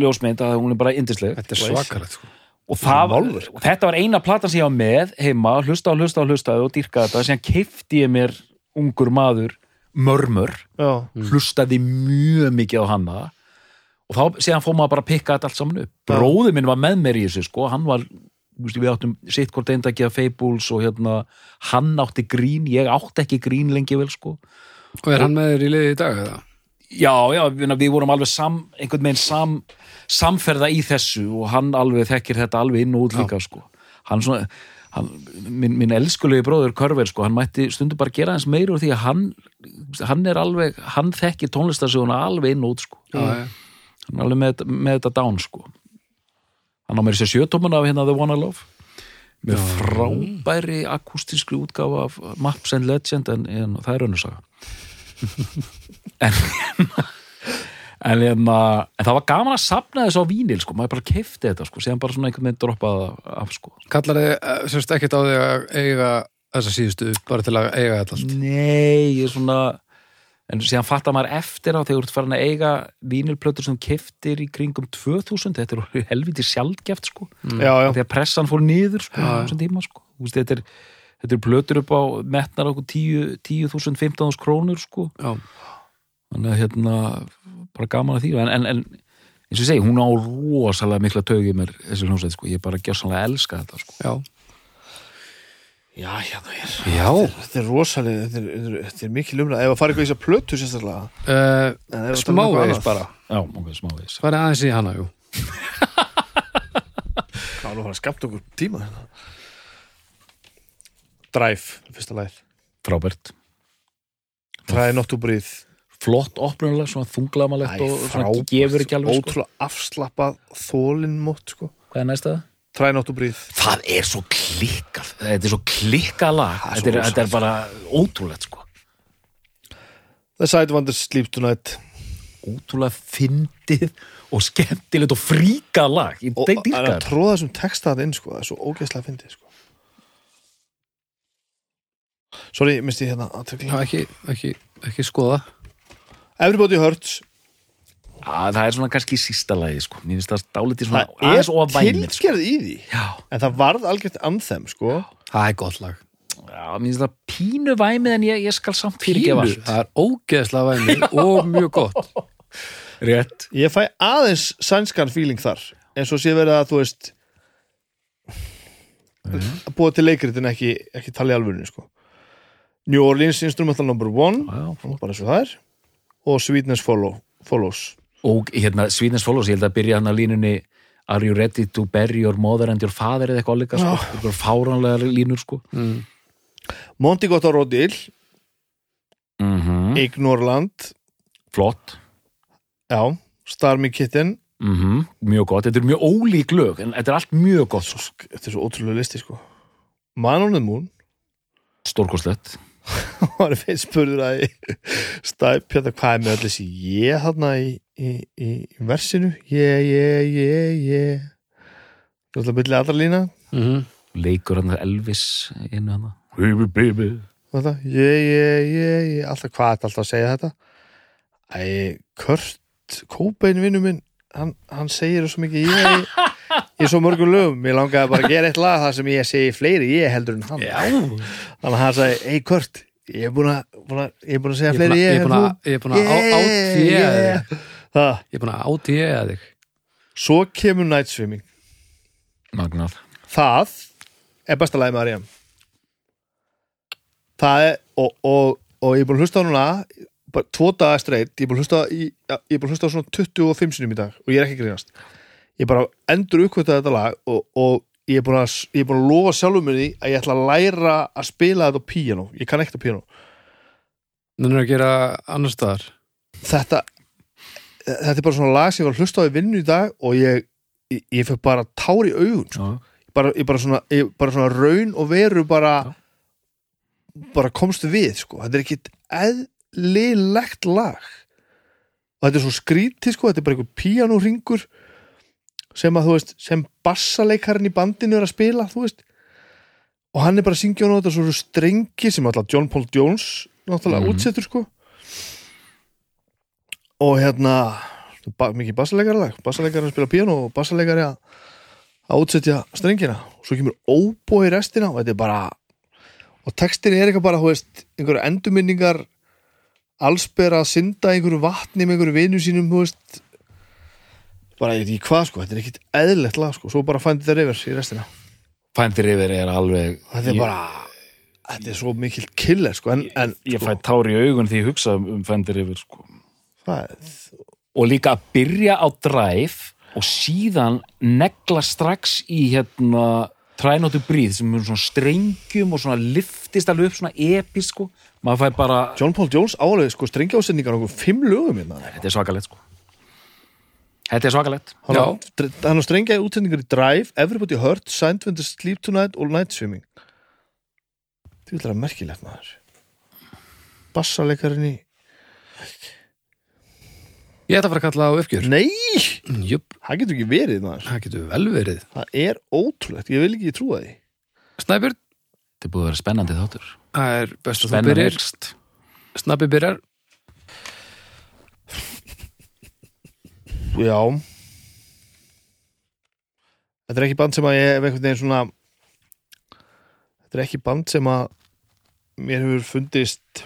S3: ljósmynd að hún er bara yndisleg.
S1: Þetta er svakalegt, sko.
S3: og, það, þetta var eina platan sem ég var með heima, hlusta og hlusta og hlusta og dýrka þetta, sem kefti ég mér ungur maður, mörmur
S2: Já,
S3: hlustaði mjög mikið á hana. Og þá síðan fór maður bara að pikka þetta allt saman upp. Bróði minn var með mér í þessu sko, hann var við áttum sitt hvort eindaki að Fables og hérna hann átti grín, ég átti ekki grín lengi vel sko
S1: Og er hann með þér í liði í dag eða?
S3: Já, já, við, við vorum alveg sam, einhvern veginn sam, samferða í þessu og hann alveg þekkir þetta alveg inn og út líka, sko. Hann svona, hann, minn, minn elskulegi bróður Körver, sko, hann mætti stundu bara gera hans meira úr því að hann, hann er alveg, hann þekkir tónlistarsjóðuna alveg inn og út, sko.
S1: Já, já.
S3: Hann er alveg með, með þetta dán, sko. Hann á mér sér sjötóman af hérna The One I Love með frábæri akústískri útgáfa af Maps and Legend en, en það er önnursaga en en, hérna, en það var gaman að sapna þessu á vínil sko, maður bara kefti þetta sko, síðan bara svona einhvern veginn droppaði það af sko.
S1: Kallar þið eh, semst ekkert á því að eiga þessa síðustu bara til að eiga þetta allt?
S3: Nei, ég er svona en síðan fattar maður eftir á þegar þú ert farin að eiga vínilplötur sem keftir í kringum 2000, þetta er helviti sjaldgæft sko,
S2: já, já,
S3: því að pressan fór niður sko,
S1: Já,
S3: á þessum tíma sko, Þú veist, þetta er þetta er plötur upp á metnar okkur 10 10.000, 15.000 krónur sko.
S1: Já.
S3: þannig að hérna bara gaman að því. En, en, en eins og ég segi, hún á rosalega mikla tögið mér þessi hljómsveit sko, ég bara gjörsanlega elska þetta sko.
S1: Já.
S2: Já, hérna er.
S1: Já.
S2: Þetta er rosalega, þetta er, þetta er, þetta er mikil umræð Ef að fara eitthvað í þess að plötu sérstaklega.
S1: Uh,
S2: eitthvað
S1: smávegis bara.
S3: já, ok, smávegis
S1: Farið aðeins í hana, jú.
S2: Hvað er að fara að skapta okkur tíma hérna. Drive, fyrsta lagið.
S3: Frábært,
S2: Try not to breathe.
S3: Flott opnulega, svona þunglamalegt og svona gefur ekki alveg sko.
S2: Ótrúlega afslappað þólinn mót sko.
S3: Hvað er næsta?
S2: Try not to breathe
S3: það er svo klikkað. Þetta er svo klikkað lag.
S2: Það er
S3: þetta er,
S2: svo
S3: þetta er bara ótrúlegt sko.
S2: The Sidewinders Sleep Tonight.
S3: Ótrúlega fyndið og skemmtilegt og fríkað lag. Ég
S2: og
S3: deg
S2: að
S3: dýrkar
S2: tróða þessum texta þetta inn sko, það er svo ógeðslega fyndið sko. Sorry, ég misti hérna
S1: Já,
S2: athygli.
S1: ekki, ekki, ekki skoða.
S2: Everybody Hurts
S3: það er svona kannski sísta lagi sko mér finnst það dálítið svona
S2: það er
S3: væmið sko.
S2: tilgerð í því
S3: já,
S2: en það varð algjört anthem sko.
S1: Það er gott lag.
S3: já, mér finnst það pínu væmið en ég, ég skal samt fyrirgefa
S1: það er ógeðslega væmi og mjög gott.
S3: rétt
S2: ég fæ aðeins sænskan feeling þar eins og sé verið að þú veist að búa til leikrit en ekki, ekki tala í alvörinu sko. New Orleans Instrumental Number One
S3: já,
S2: bara eins og það er og Sweetness Follow, Follows
S3: og hérna Follows, ég held að byrja hann að línunni Are you ready to bury your mother and your father eða eitthvað líka sko, eitthvað fáránlega línur sko.
S1: Mm.
S2: Monty Got a Rodil.
S3: Mm
S2: Ignorland
S3: flott.
S2: Já, Starmy Kitten.
S3: Mm mjög gott, þetta er mjög ólík lög en þetta er allt mjög gott,
S2: svo, þetta er svo ótrúlega listi sko. Man on the Moon.
S3: Stórkostlegt.
S2: Var fyrir spurður að stæp hérna hvað er með allir þessi ég þarna í, í, í, í versinu. Ég, ég, ég, ég. Það er alltaf byrja allra lína.
S1: Mm
S3: leikur hann Elvis inn hann baby baby.
S2: Þetta, ég, ég, ég, ég. Alltaf hvað er alltaf að segja þetta? Æ, Kurt Cobain vinnu minn hann, hann segir svo mikið. Ég í svo mörgum lögum, ég langaði bara að gera eitt lag þar sem ég segi fleiri. Ég heldur en hann.
S1: Já.
S2: þannig að hann sagði, hey Kurt ég er búin að, búin að, ég er búin að segja
S1: Ég er búin
S2: fleiri
S1: að-
S2: ég
S1: ég að- ég er búin að á- átíða þig.
S2: það
S1: Ég að þig.
S2: Svo kemur Night Swimming
S3: magnað
S2: Það er besta lagi með Ariam Það er og, og, og ég er búin að hlusta á núna bara tvo daga streitt ég er búin að hlusta, ég er búin að hlusta á svona 25 sinum í dag og ég er ekki að grínast ég er bara endur uppkvöta þetta lag og, og ég, er að, ég er búin að lofa sjálfum minni að ég ætla að læra að spila þetta á píano ég kann ekkert á píano
S1: Þannig að gera annar staðar.
S2: þetta þetta er bara svona lag sem ég var að hlusta á í vinnu í dag og ég, ég, ég fyrir bara tár í augun sko.
S3: Já.
S2: bara, ég bara, svona, ég, bara svona raun og veru bara bara komstu við sko. þetta er ekkit eðlilegt lag og þetta er svo skrítið sko. þetta er bara einhver píanóringur sem að þú veist sem bassaleikarin í bandinu er að spila þú veist og hann er bara að syngja á þetta svo strengi sem alltaf John Paul Jones náttúrulega
S3: Mhm.
S2: útsettur sko og hérna mikið bassaleikari að spila píanó og bassaleikari að að útsetja strengina. Og svo kemur óbói restina og þetta er bara og textin er eitthvað bara, þú veist einhverju endurminningar allsbera að synda einhverju vatni með einhverju vinu sínum, þú veist. Bara ég veit ekki hvað sko, þetta er ekkit eðlilegt lag sko, svo bara fændi þetta reyfers í restina.
S3: Fændir yfir er alveg
S2: þetta er bara þetta er svo mikill killer sko. En, en
S3: Ég
S2: sko,
S3: fæ tár í augun því ég hugsa um fændir yfir sko.
S2: Er
S3: Og líka að byrja á dræf og síðan negla strax í hérna trænóttu bríð sem er svona strengjum og svona liftist alveg upp svona epis sko. Maður fæ bara,
S2: John Paul Jones álega sko strengjásetningar okkur fimm lögum hérna
S3: þetta er svakalegt sko. Þetta er svakalegt.
S2: hann á- hann á strengja útsendingar í Drive Everybody Hurt, to Sleep Tonight og Night Swimming vil það merkilegt maður bassalekarinn í
S1: Ég ætla að fara að kalla á uppgjör.
S2: Nei,
S1: Jöp,
S2: það getur ekki verið maður.
S1: Það getur vel verið.
S2: Það er ótrúlegt, ég vil ekki trúa því.
S1: Snæbjörn,
S3: Þetta er búið að vera spennandi þáttur.
S1: það er best að þú
S3: Spennan
S1: byrjar.
S3: eykst.
S1: Snabbi byrjar.
S2: Já. Þetta er ekki band sem að ég hef einhvern veginn svona Þetta er ekki band sem að mér hefur fundist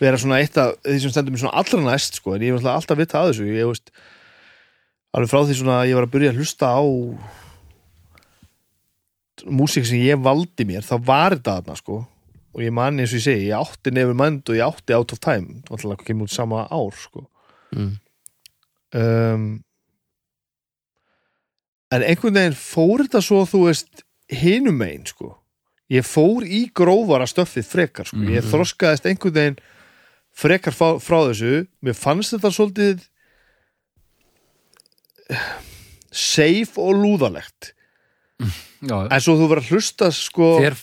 S2: vera svona eitt af því sem stendur mér svona allra næst sko, en ég náttúrulega alltaf vita að þessu. Ég veist alveg frá því svona að ég var að byrja að hlusta á músík sem ég valdi mér þá var þetta þarna sko. Og ég man eins og ég segi, ég átti nefur mænd og ég átti out of time, náttúrulega kemur út sama ár sko.
S1: Mm.
S2: um, en einhvern veginn fór þetta svo þú veist hinum megin sko. Ég fór í grófara stöffið frekar sko, ég
S1: Mhm.
S2: þroskaðist einhvern veginn frekar frá, frá þessu. Mér fannst þetta svolítið safe og lúðalegt.
S3: Já,
S2: en svo þú verður að hlusta sko
S1: þér,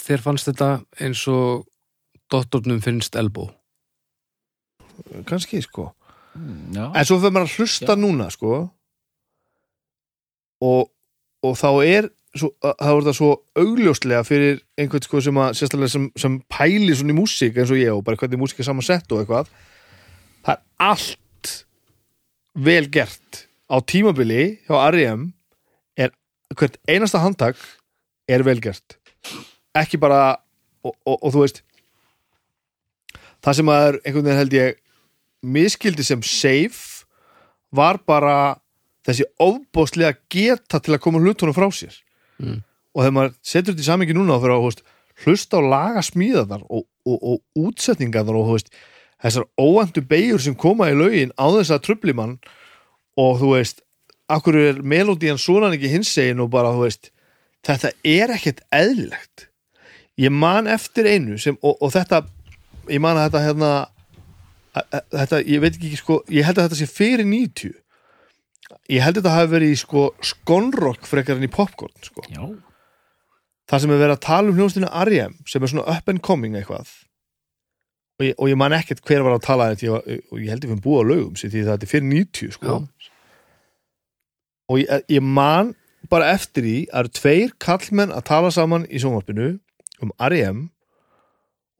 S1: þér fannst þetta eins og Dottornum finnst Elbow.
S2: Kannski sko.
S3: Já.
S2: en svo fyrir maður að hlusta núna sko. Og, og þá er svo, þá er það svo augljóslega fyrir einhvern sko sem að sérstaklega sem, sem pæli svona í músík eins og ég og bara hvernig músík er samansett og eitthvað. Það er allt vel gert. Á tímabili hjá R.E.M. er hvert einasta handtak er vel gert. Ekki bara og, og, og þú veist það sem að er einhvern veginn held ég miskildi sem safe var bara þessi ofbóðslega geta til að koma hlutunum frá sér
S1: Mm.
S2: og þegar maður setur þetta í samingi núna og fyrir að veist, hlusta á laga smíðanar og, og, og útsetningarnar og veist, þessar óæntu beigur sem koma í lögin á þess að trubli mann. Og þú veist akkur er melodían svona ekki hinsegin og bara þú veist þetta er ekkert eðlilegt. Ég man eftir einu sem, og, og þetta ég man að þetta hérna að- að- þetta, ég veit ekki sko ég held að þetta sé fyrir 90 ég held að þetta hafi verið í sko skonrock frekar en í popcorn sko.
S3: já.
S2: það sem er verið að tala um hljónstinu R.E.M. sem er svona up and coming eitthvað og ég, og ég man ekkert hver var að tala þetta ég, ég held ég fyrir búa á lögum sér, því að þetta er fyrir 90 sko. og ég, ég man bara eftir því að það tveir kallmenn að tala saman í sjónvarpinu um R.E.M.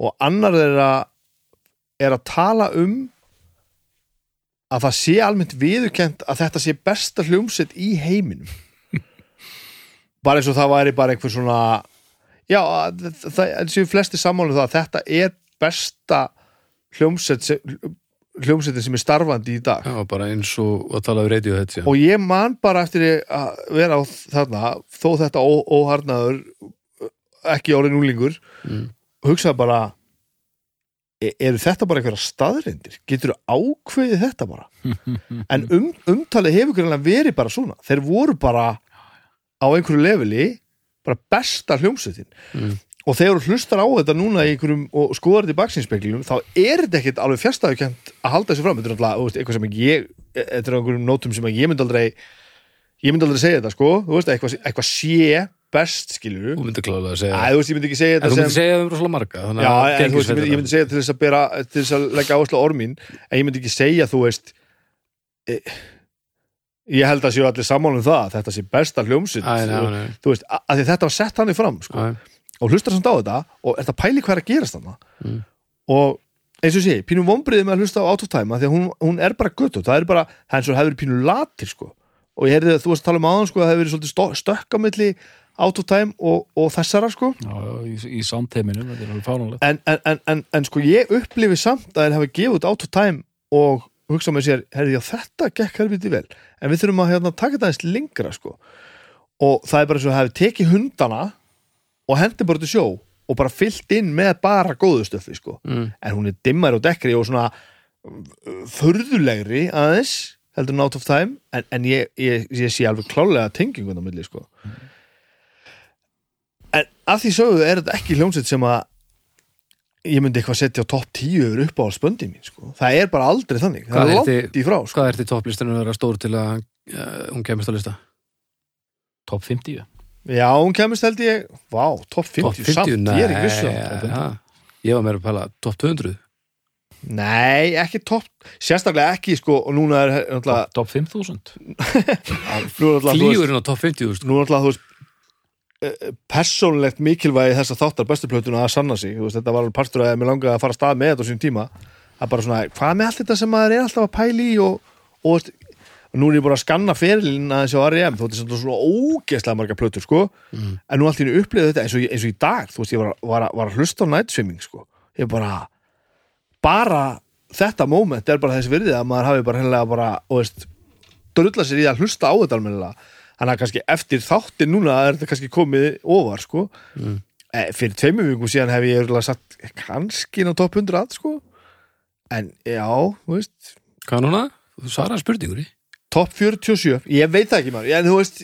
S2: og annar þeirra er að tala um að það sé almennt viðurkent að þetta sé besta hljómsett í heiminum. Bara eins og það væri bara einhver svona já, að það, séu flesti sammálu það að þetta er besta hljómsett hljómsettin sem er starfandi í dag.
S1: Já, bara eins og að tala um radio þetta
S2: og ég man bara eftir að vera á þarna þó þetta ó, óharnaður ekki árið núlingur
S1: Mm.
S2: hugsaði bara eru þetta bara einhverja staðreindir getur ákveðið þetta bara? En um, umtalið hefur verið bara svona, þeir voru bara á einhverju leveli bara besta hljómsveitin.
S1: Mm.
S2: og þegar þú hlustar á þetta núna og skoðar þetta í baksinspeklunum þá er þetta ekkit alveg fjärstæðukent að halda þessu fram. Þetta er náttúrulega þú eitthvað sem ég þetta er einhverjum nótum sem ég myndi aldrei ég myndi aldrei segja þetta sko. Þú veist, eitthvað, eitthvað sé best skilur
S1: Þú myndir klálega að segja
S2: Æ, þú veist, ég myndi ekki segja þetta
S1: þú
S2: sem
S1: myndir segja um rosalega marga þannig
S2: Já,
S1: að
S2: en þú veist, ég myndi, ég myndi segja til þess að bera til þess að leggja áherslu á ormin en ég myndi ekki segja, þú veist e, ég held að séu allir sammála um það, að þetta sé besta hljómsitt
S1: Æ, nei, nei,
S2: þú veist, að, að því þetta var sett hann í fram sko, og hlustar samt á þetta og er það pæli hvað er að gerast þarna?
S1: Mm.
S2: og eins og sé, pínu vombriði með að hlusta á Out of Time af því að hún, hún er bara götu, það er bara það er eins og hefur pínu latir sko. Og ég heyrði að þú varst að tala um áðan sko að það hefur verið svolítið stö- stökk á milli Out of Time og, og þessara sko
S3: Já, í, í soundteiminum, þetta er alveg fánulegt.
S2: en, en, en, en, en sko ég upplifi samt að þeir hafa gefið út Out of Time og hugsa með sér, herri, já þetta gekk helviti vel en við þurfum að hérna, taka þetta eins lengra sko og það er bara svo að hafi tekið hundana og hendi bara til sjó og bara fyllt inn með bara góðu stöfi sko.
S1: mm.
S2: en hún er dimmari og dekkri og svona uh, förðulegri aðeins heldur en out of time en, en ég, ég, ég sé alveg klálega tengingun á milli sko. En að því sögðu er þetta ekki hljómsveit sem að ég myndi eitthvað setja á topp 10 yfir upp á spöndi mín sko. það er bara aldrei þannig það
S1: Hvað
S2: er
S1: er
S2: langt í frá sko.
S1: Hvað er þetta topplistinu að vera stór til að uh, hún kemist á lista?
S4: Top 50
S2: já, hún kemist held ég vá, topp 50,
S1: Topp 50?
S2: samt,
S1: Nei,
S2: ég er ekki vissu um
S1: ja. Ég var meira að pæla topp 200
S2: nei, ekki topp sérstaklega ekki sko og núna er náttúrulega
S4: Top 5000
S2: nú er náttúrulega, þú veist-
S1: Flýurinn á topp 50 þú veist.
S2: nú er náttúrulega þú veist eh, persónulegt mikilvægi þess að þáttar bestuplötuna að sanna sig, veist, þetta var alveg partur að mér langaði að fara að stað með þetta á sín tíma að bara svona, hvað með allt þetta sem maður er alltaf að pæli í og, og, og nú er ég bara að skanna ferilinn aðeins á R.E.M. þú veist, þetta er svona ógeðslega marga plötur, sko
S1: Mm.
S2: en nú allt í einu upplýði þetta eins og, eins og í dag þú veist, ég var, var, var að hlusta á night swimming, sko ég bara bara þetta moment er bara þessi virðið að maður hafi bara hennilega bara, og veist drulla sér í að hlusta á þetta almennilega þannig að kannski eftir þáttir núna er þetta kannski komið ofar sko.
S1: Mm.
S2: e, fyrir tveimur vikum síðan hef ég örugglega satt kannski inn á topp 100 að sko. En já, þú veist.
S1: Hvað núna? Þú svaraði spurningunni.
S2: Topp 47, ég veit það ekki maður. En þú veist,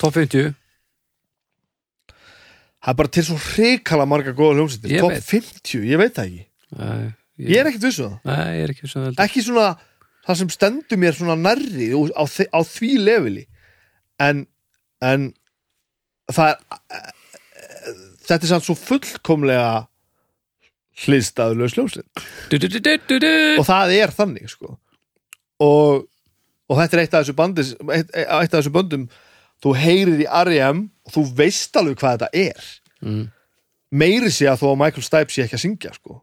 S1: Topp 50
S2: það er bara til svo hrikala marga góða hljómsættir,
S1: Ég
S2: topp
S1: veit.
S2: 50 ég veit það ekki,
S1: Nei,
S2: ég er ekkert vissu það.
S1: Nei, ég er ekki svona heldur.
S2: Ekki svona það sem stendur mér svona nærri á, á því leveli en, en það er þetta er samt svo fullkomlega
S1: du, du.
S2: og það er þannig sko og, og þetta er eitt af þessu bandi eitt, eitt af þessu böndum þú heyrir í R.E.M. og þú veist alveg hvað þetta er
S1: Mm.
S2: meiri sé að þó að Michael Stipe sé ekki að syngja sko.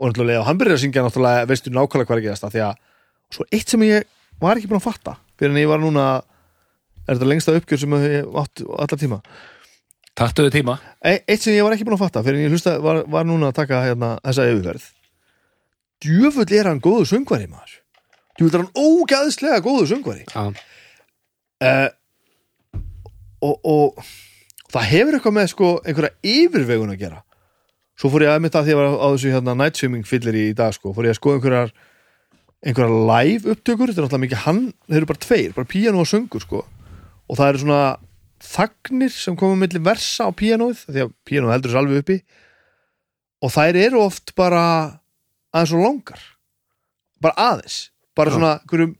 S2: og náttúrulega ef hann byrjar að syngja náttúrulega veistu nákvæmlega hvað er að gerast það því að og svo eitt sem ég var ekki búin að fatta fyrir en ég var núna er þetta lengsta uppgjör sem ég átt allar tíma?
S3: Taktuðu tíma.
S2: E eitt sem ég var ekki búin að fatta fyrir en ég hlusta, var, var núna að taka hérna, þessa yfirferð. Djöfull er hann góðu söngvari maður. Djöfull er hann ógæðslega góðu söngvari.
S1: Já,
S2: uh, og, og það hefur eitthvað með sko einhverja yfirvegun að gera. Svo fór ég að mitt að því að ég var á þessu hérna, night swimming fyllir í dag sko, fór ég að skoða einhverjar einhverjar live upptökur. Þetta er náttúrulega mikið hann, þeir eru bara tveir bara píano og söngur sko og það eru svona þagnir sem koma milli versa á píanóið, því að píanóið heldur þess alveg uppi. Og þær eru oft bara aðeins og langar. Bara aðeins, bara svona einhverjum,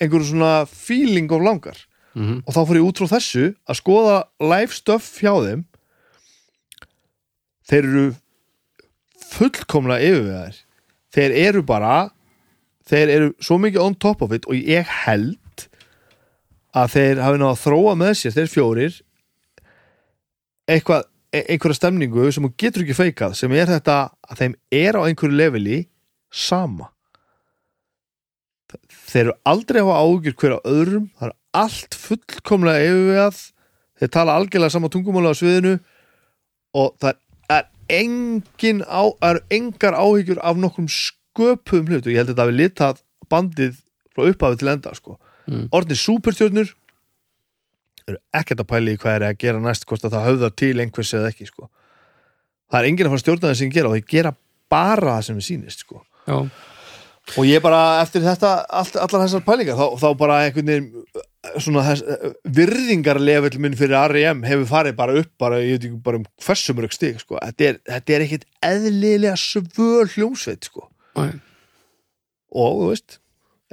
S2: einhverjum svona feeling of langar.
S1: Mhm,
S2: og þá fór ég út frá þessu að skoða live stuff hjá þeim. Þeir eru fullkomlega yfirvegaðir. Þeir eru bara þeir eru svo mikið on top of it og ég held að þeir hafi náða að þróa með sér þeir fjórir eitthvað, e- einhverja stemningu sem hún getur ekki feikað sem er þetta að þeim er á einhverju leveli sama þeir eru aldrei að hafa ágjur hver á öðrum það er allt fullkomlega yfirvegað þeir tala algjörlega sama tungumála á sviðinu og það er engin á, eru engar áhyggjur af nokkrum sköpuðum hlut og ég held að þetta hafi litað bandið frá upphafi til enda sko.
S1: Mm.
S2: orðnir superstjörnur eru ekkert að pæla í hvað er að gera næst hvort að það höfðar til einhvers eða ekki sko. það er enginn að fara að stjórna það sem gera og þeir gera bara það sem við sýnist sko. og ég bara eftir þetta allt, allar þessar pælingar þá, þá bara einhvern veginn uh, svona þess, uh, virðingarlevel minn fyrir R.E.M. hefur farið bara upp bara, ég veit ekki bara um hversu mörg stig sko. þetta, er, þetta er ekkit eðlilega svöl hljómsveit sko.
S1: Nei.
S2: og þú veist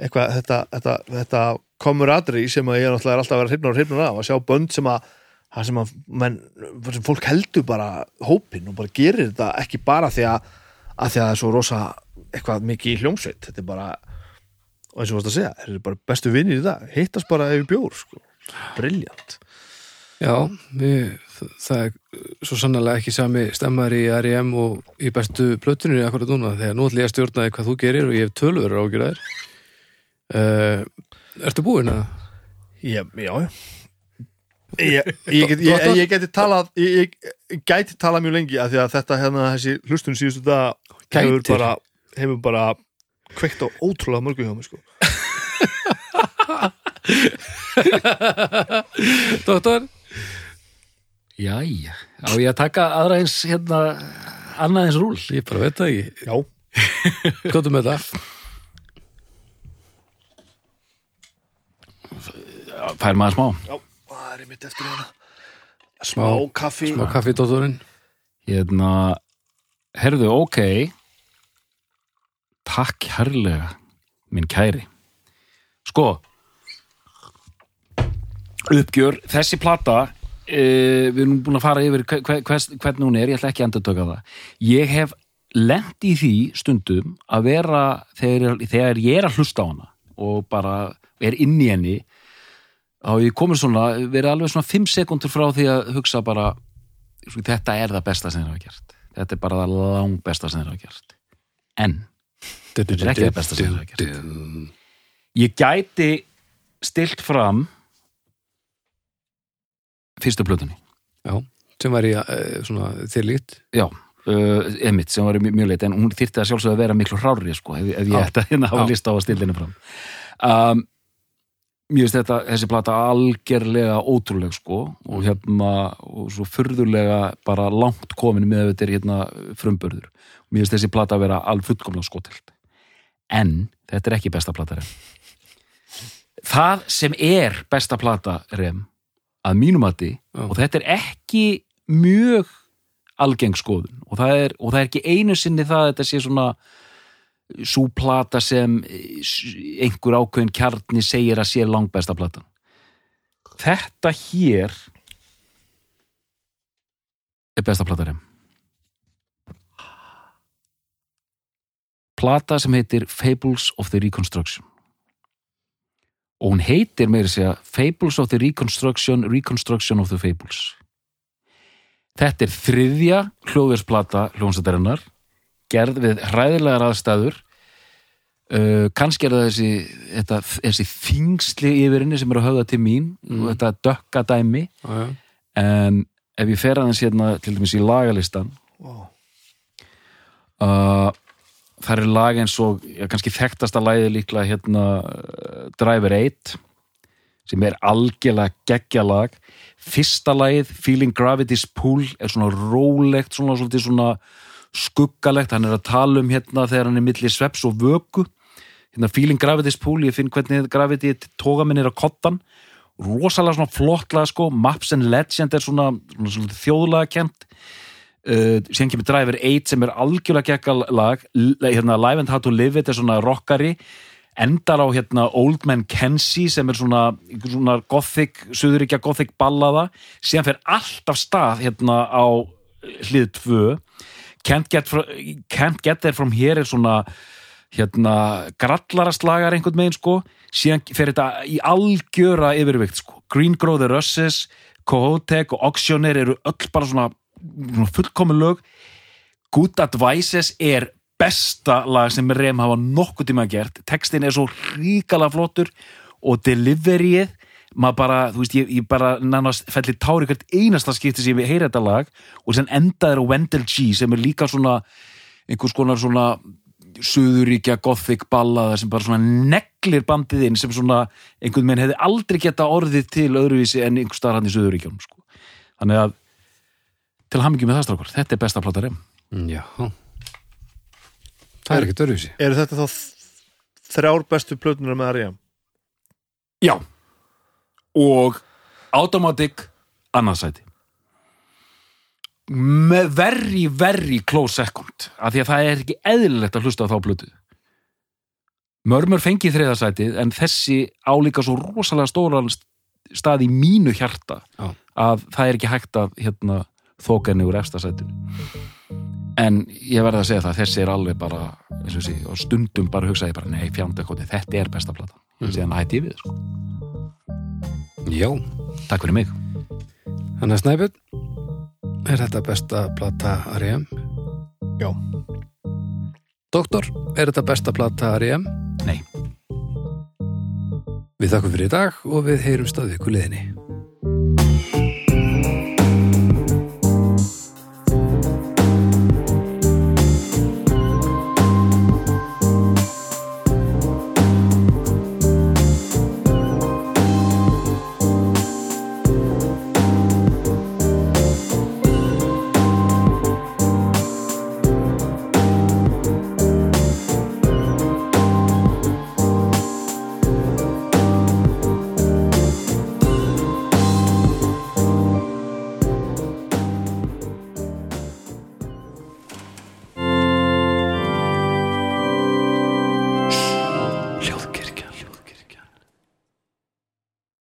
S2: eitthvað, þetta, þetta, þetta komur aðri sem að ég er alltaf að vera hrifnar og hrifnar af að sjá bönd sem að það sem að menn, sem fólk heldur bara hópin og bara gerir þetta ekki bara því að, að því að það er svo rosa eitthvað mikið í hljómsveit. Þetta er bara, og eins og varst að segja þeir eru bara bestu vinnir í dag, hittast bara yfir bjór sko, briljant
S1: já við, það er svo sannlega ekki sami stemmar í R.E.M. og í bestu plötunni akkurat núna þegar nú ætlum ég að stjórna því hvað þú gerir og ég hef tölur ágjörðar uh, Ertu búin að?
S2: Já, já Ég, ég, get, ég, ég geti talað ég, ég gæti talað mjög lengi af því að þetta hérna þessi hlustun síðustu dag hefur bara, hefur bara kveikt á ótrúlega mörgu hjá mig sko.
S1: Doktor?
S3: Jæja, á ég að taka aðra eins hérna, annað eins rúl
S1: Ég bara veit það ekki.
S2: Já,
S1: Skotum með það.
S3: Fær maður smá?
S2: Já, það er mitt eftir hérna
S1: Smá,
S2: kaffi.
S1: smá kaffi dótturinn.
S3: Hérna, herðu, ok. Takk herlega minn kæri. Sko uppgjör, þessi plata uh, við erum búin að fara yfir hve- hve- hvers- hvernig hún er, ég ætla ekki að endur tökka það. Ég hef lent í því stundum að vera þegar, þegar ég er að hlusta á hana og bara er inn í henni þá ég komið svona, verið alveg svona 5 sekundur frá því að hugsa bara þetta er það besta sem þeir hafa gert þetta er bara það lang besta sem þeir hafa gert en
S1: Þetta
S3: er ekki það besta sem þeir hafa gert. ég gæti stilt fram fyrstu plötunni
S1: Já, sem var í uh, svona þér lít.
S3: já, uh, emitt sem var mjög, mjög leitt en hún þyrfti að sjálfsögða að vera miklu hrárri sko, ef, ef ég
S1: Já.
S3: ætti að hérna hafa
S1: Já.
S3: lista á að stilla henni fram um, mér finnst þetta þessi plata algerlega ótrúleg sko og hérna og svo furðurlega bara langt komin með þetta er hérna frumbörður mér finnst þessi plata að vera alveg fullkomlega skotilt en þetta er ekki besta plata rem. Það sem er besta plata rem að mínum að
S1: Já.
S3: og þetta er ekki mjög algeng skoðun og það er, og það er ekki einu sinni það að þetta sé svona svo plata sem eh, einhver ákveðin kjarni segir að sé langbesta platan. Þetta hér er besta plata rem plata sem heitir Fables of the Reconstruction. Og hún heitir meira að segja Fables of the Reconstruction Reconstruction of the Fables. Þetta er þriðja hljóðversplata hljónsættarinnar gerð við hræðilegar aðstæður uh, kannski er það þessi, þetta, þessi þingsli yfir henni sem er að höfða til mín og þetta dökka dæmi
S1: Já, já.
S3: en ef ég fer aðeins hérna til dæmis í lagalistan
S2: Vá.
S3: uh, það er lag eins og já, kannski þekktasta lagið líklega hérna uh, Driver 8 sem er algjörlega geggja lag fyrsta lagið, Feeling Gravity's Pull er svona rólegt svona, svolítið svona skuggalegt. Hann er að tala um hérna þegar hann er milli sveps og vöku. Hérna Feeling Gravity's Pull, ég finn hvernig Gravity tóga minn er að kottan rosalega svona flottlega sko. Maps and Legend er svona, svona, svona þjóðlega kent uh, síðan kemur Driver 8 sem er algjörlega gekka lag. Hérna, Live and How to Live It er svona rockari. Endar á hérna Old Man Kenzie sem er svona, svona gothic, suðuríkja gothic ballaða. Síðan fer allt af stað hérna á hlið 2 Can't Get, Fro- Can't Get There From Here er svona hérna grallaraslagar einhvern megin sko. Síðan fer þetta í algjöra yfirvikt sko, Green Grow the Russes Kohoutek og Oxioner eru öll bara svona, svona fullkomu lög. Good Advices er besta lag sem Rem hafa nokkuð tíma gert. Textin er svo ríkala flottur og deliveryið maður bara, þú veist, ég, ég bara nánast fellir tári hvert einasta skipti sem ég heyra þetta lag og sem endaður á Wendell G sem er líka svona einhvers konar svona suðuríkja gothic ballaða sem bara svona neglir bandið inn sem svona einhvern veginn hefði aldrei geta orðið til öðruvísi en einhver starf hann í suðuríkjánum sko. þannig að til hamingi með það strákar, þetta er besta plata Rem
S1: Mm, Já. Það er ekkert örfísi.
S2: Eru þetta þá þrjár bestu plötunar með Ariam?
S3: Já og Automatic annarsæti með very, very close second af því að það er ekki eðlilegt að hlusta á þá blötu Mörmur fengi þriðasætið en þessi álíka svo rosalega stóran stað í mínu hjarta
S1: Já.
S3: að það er ekki hægt að hérna, þóka henni úr efstasætinu en ég verði að segja það þessi er alveg bara sé, og stundum bara hugsaði bara nei fjandakoti, þetta er besta plata
S1: Mm.
S3: síðan hætti ég við sko.
S1: Já.
S3: Takk fyrir mig
S1: Þannig að Snæbjörn, er þetta besta plata R.E.M.?
S2: Já.
S1: Doktor, er þetta besta plata R.E.M.?
S3: Nei
S1: Við þakkum fyrir í dag og við heyrum staðið ykkur liðinni.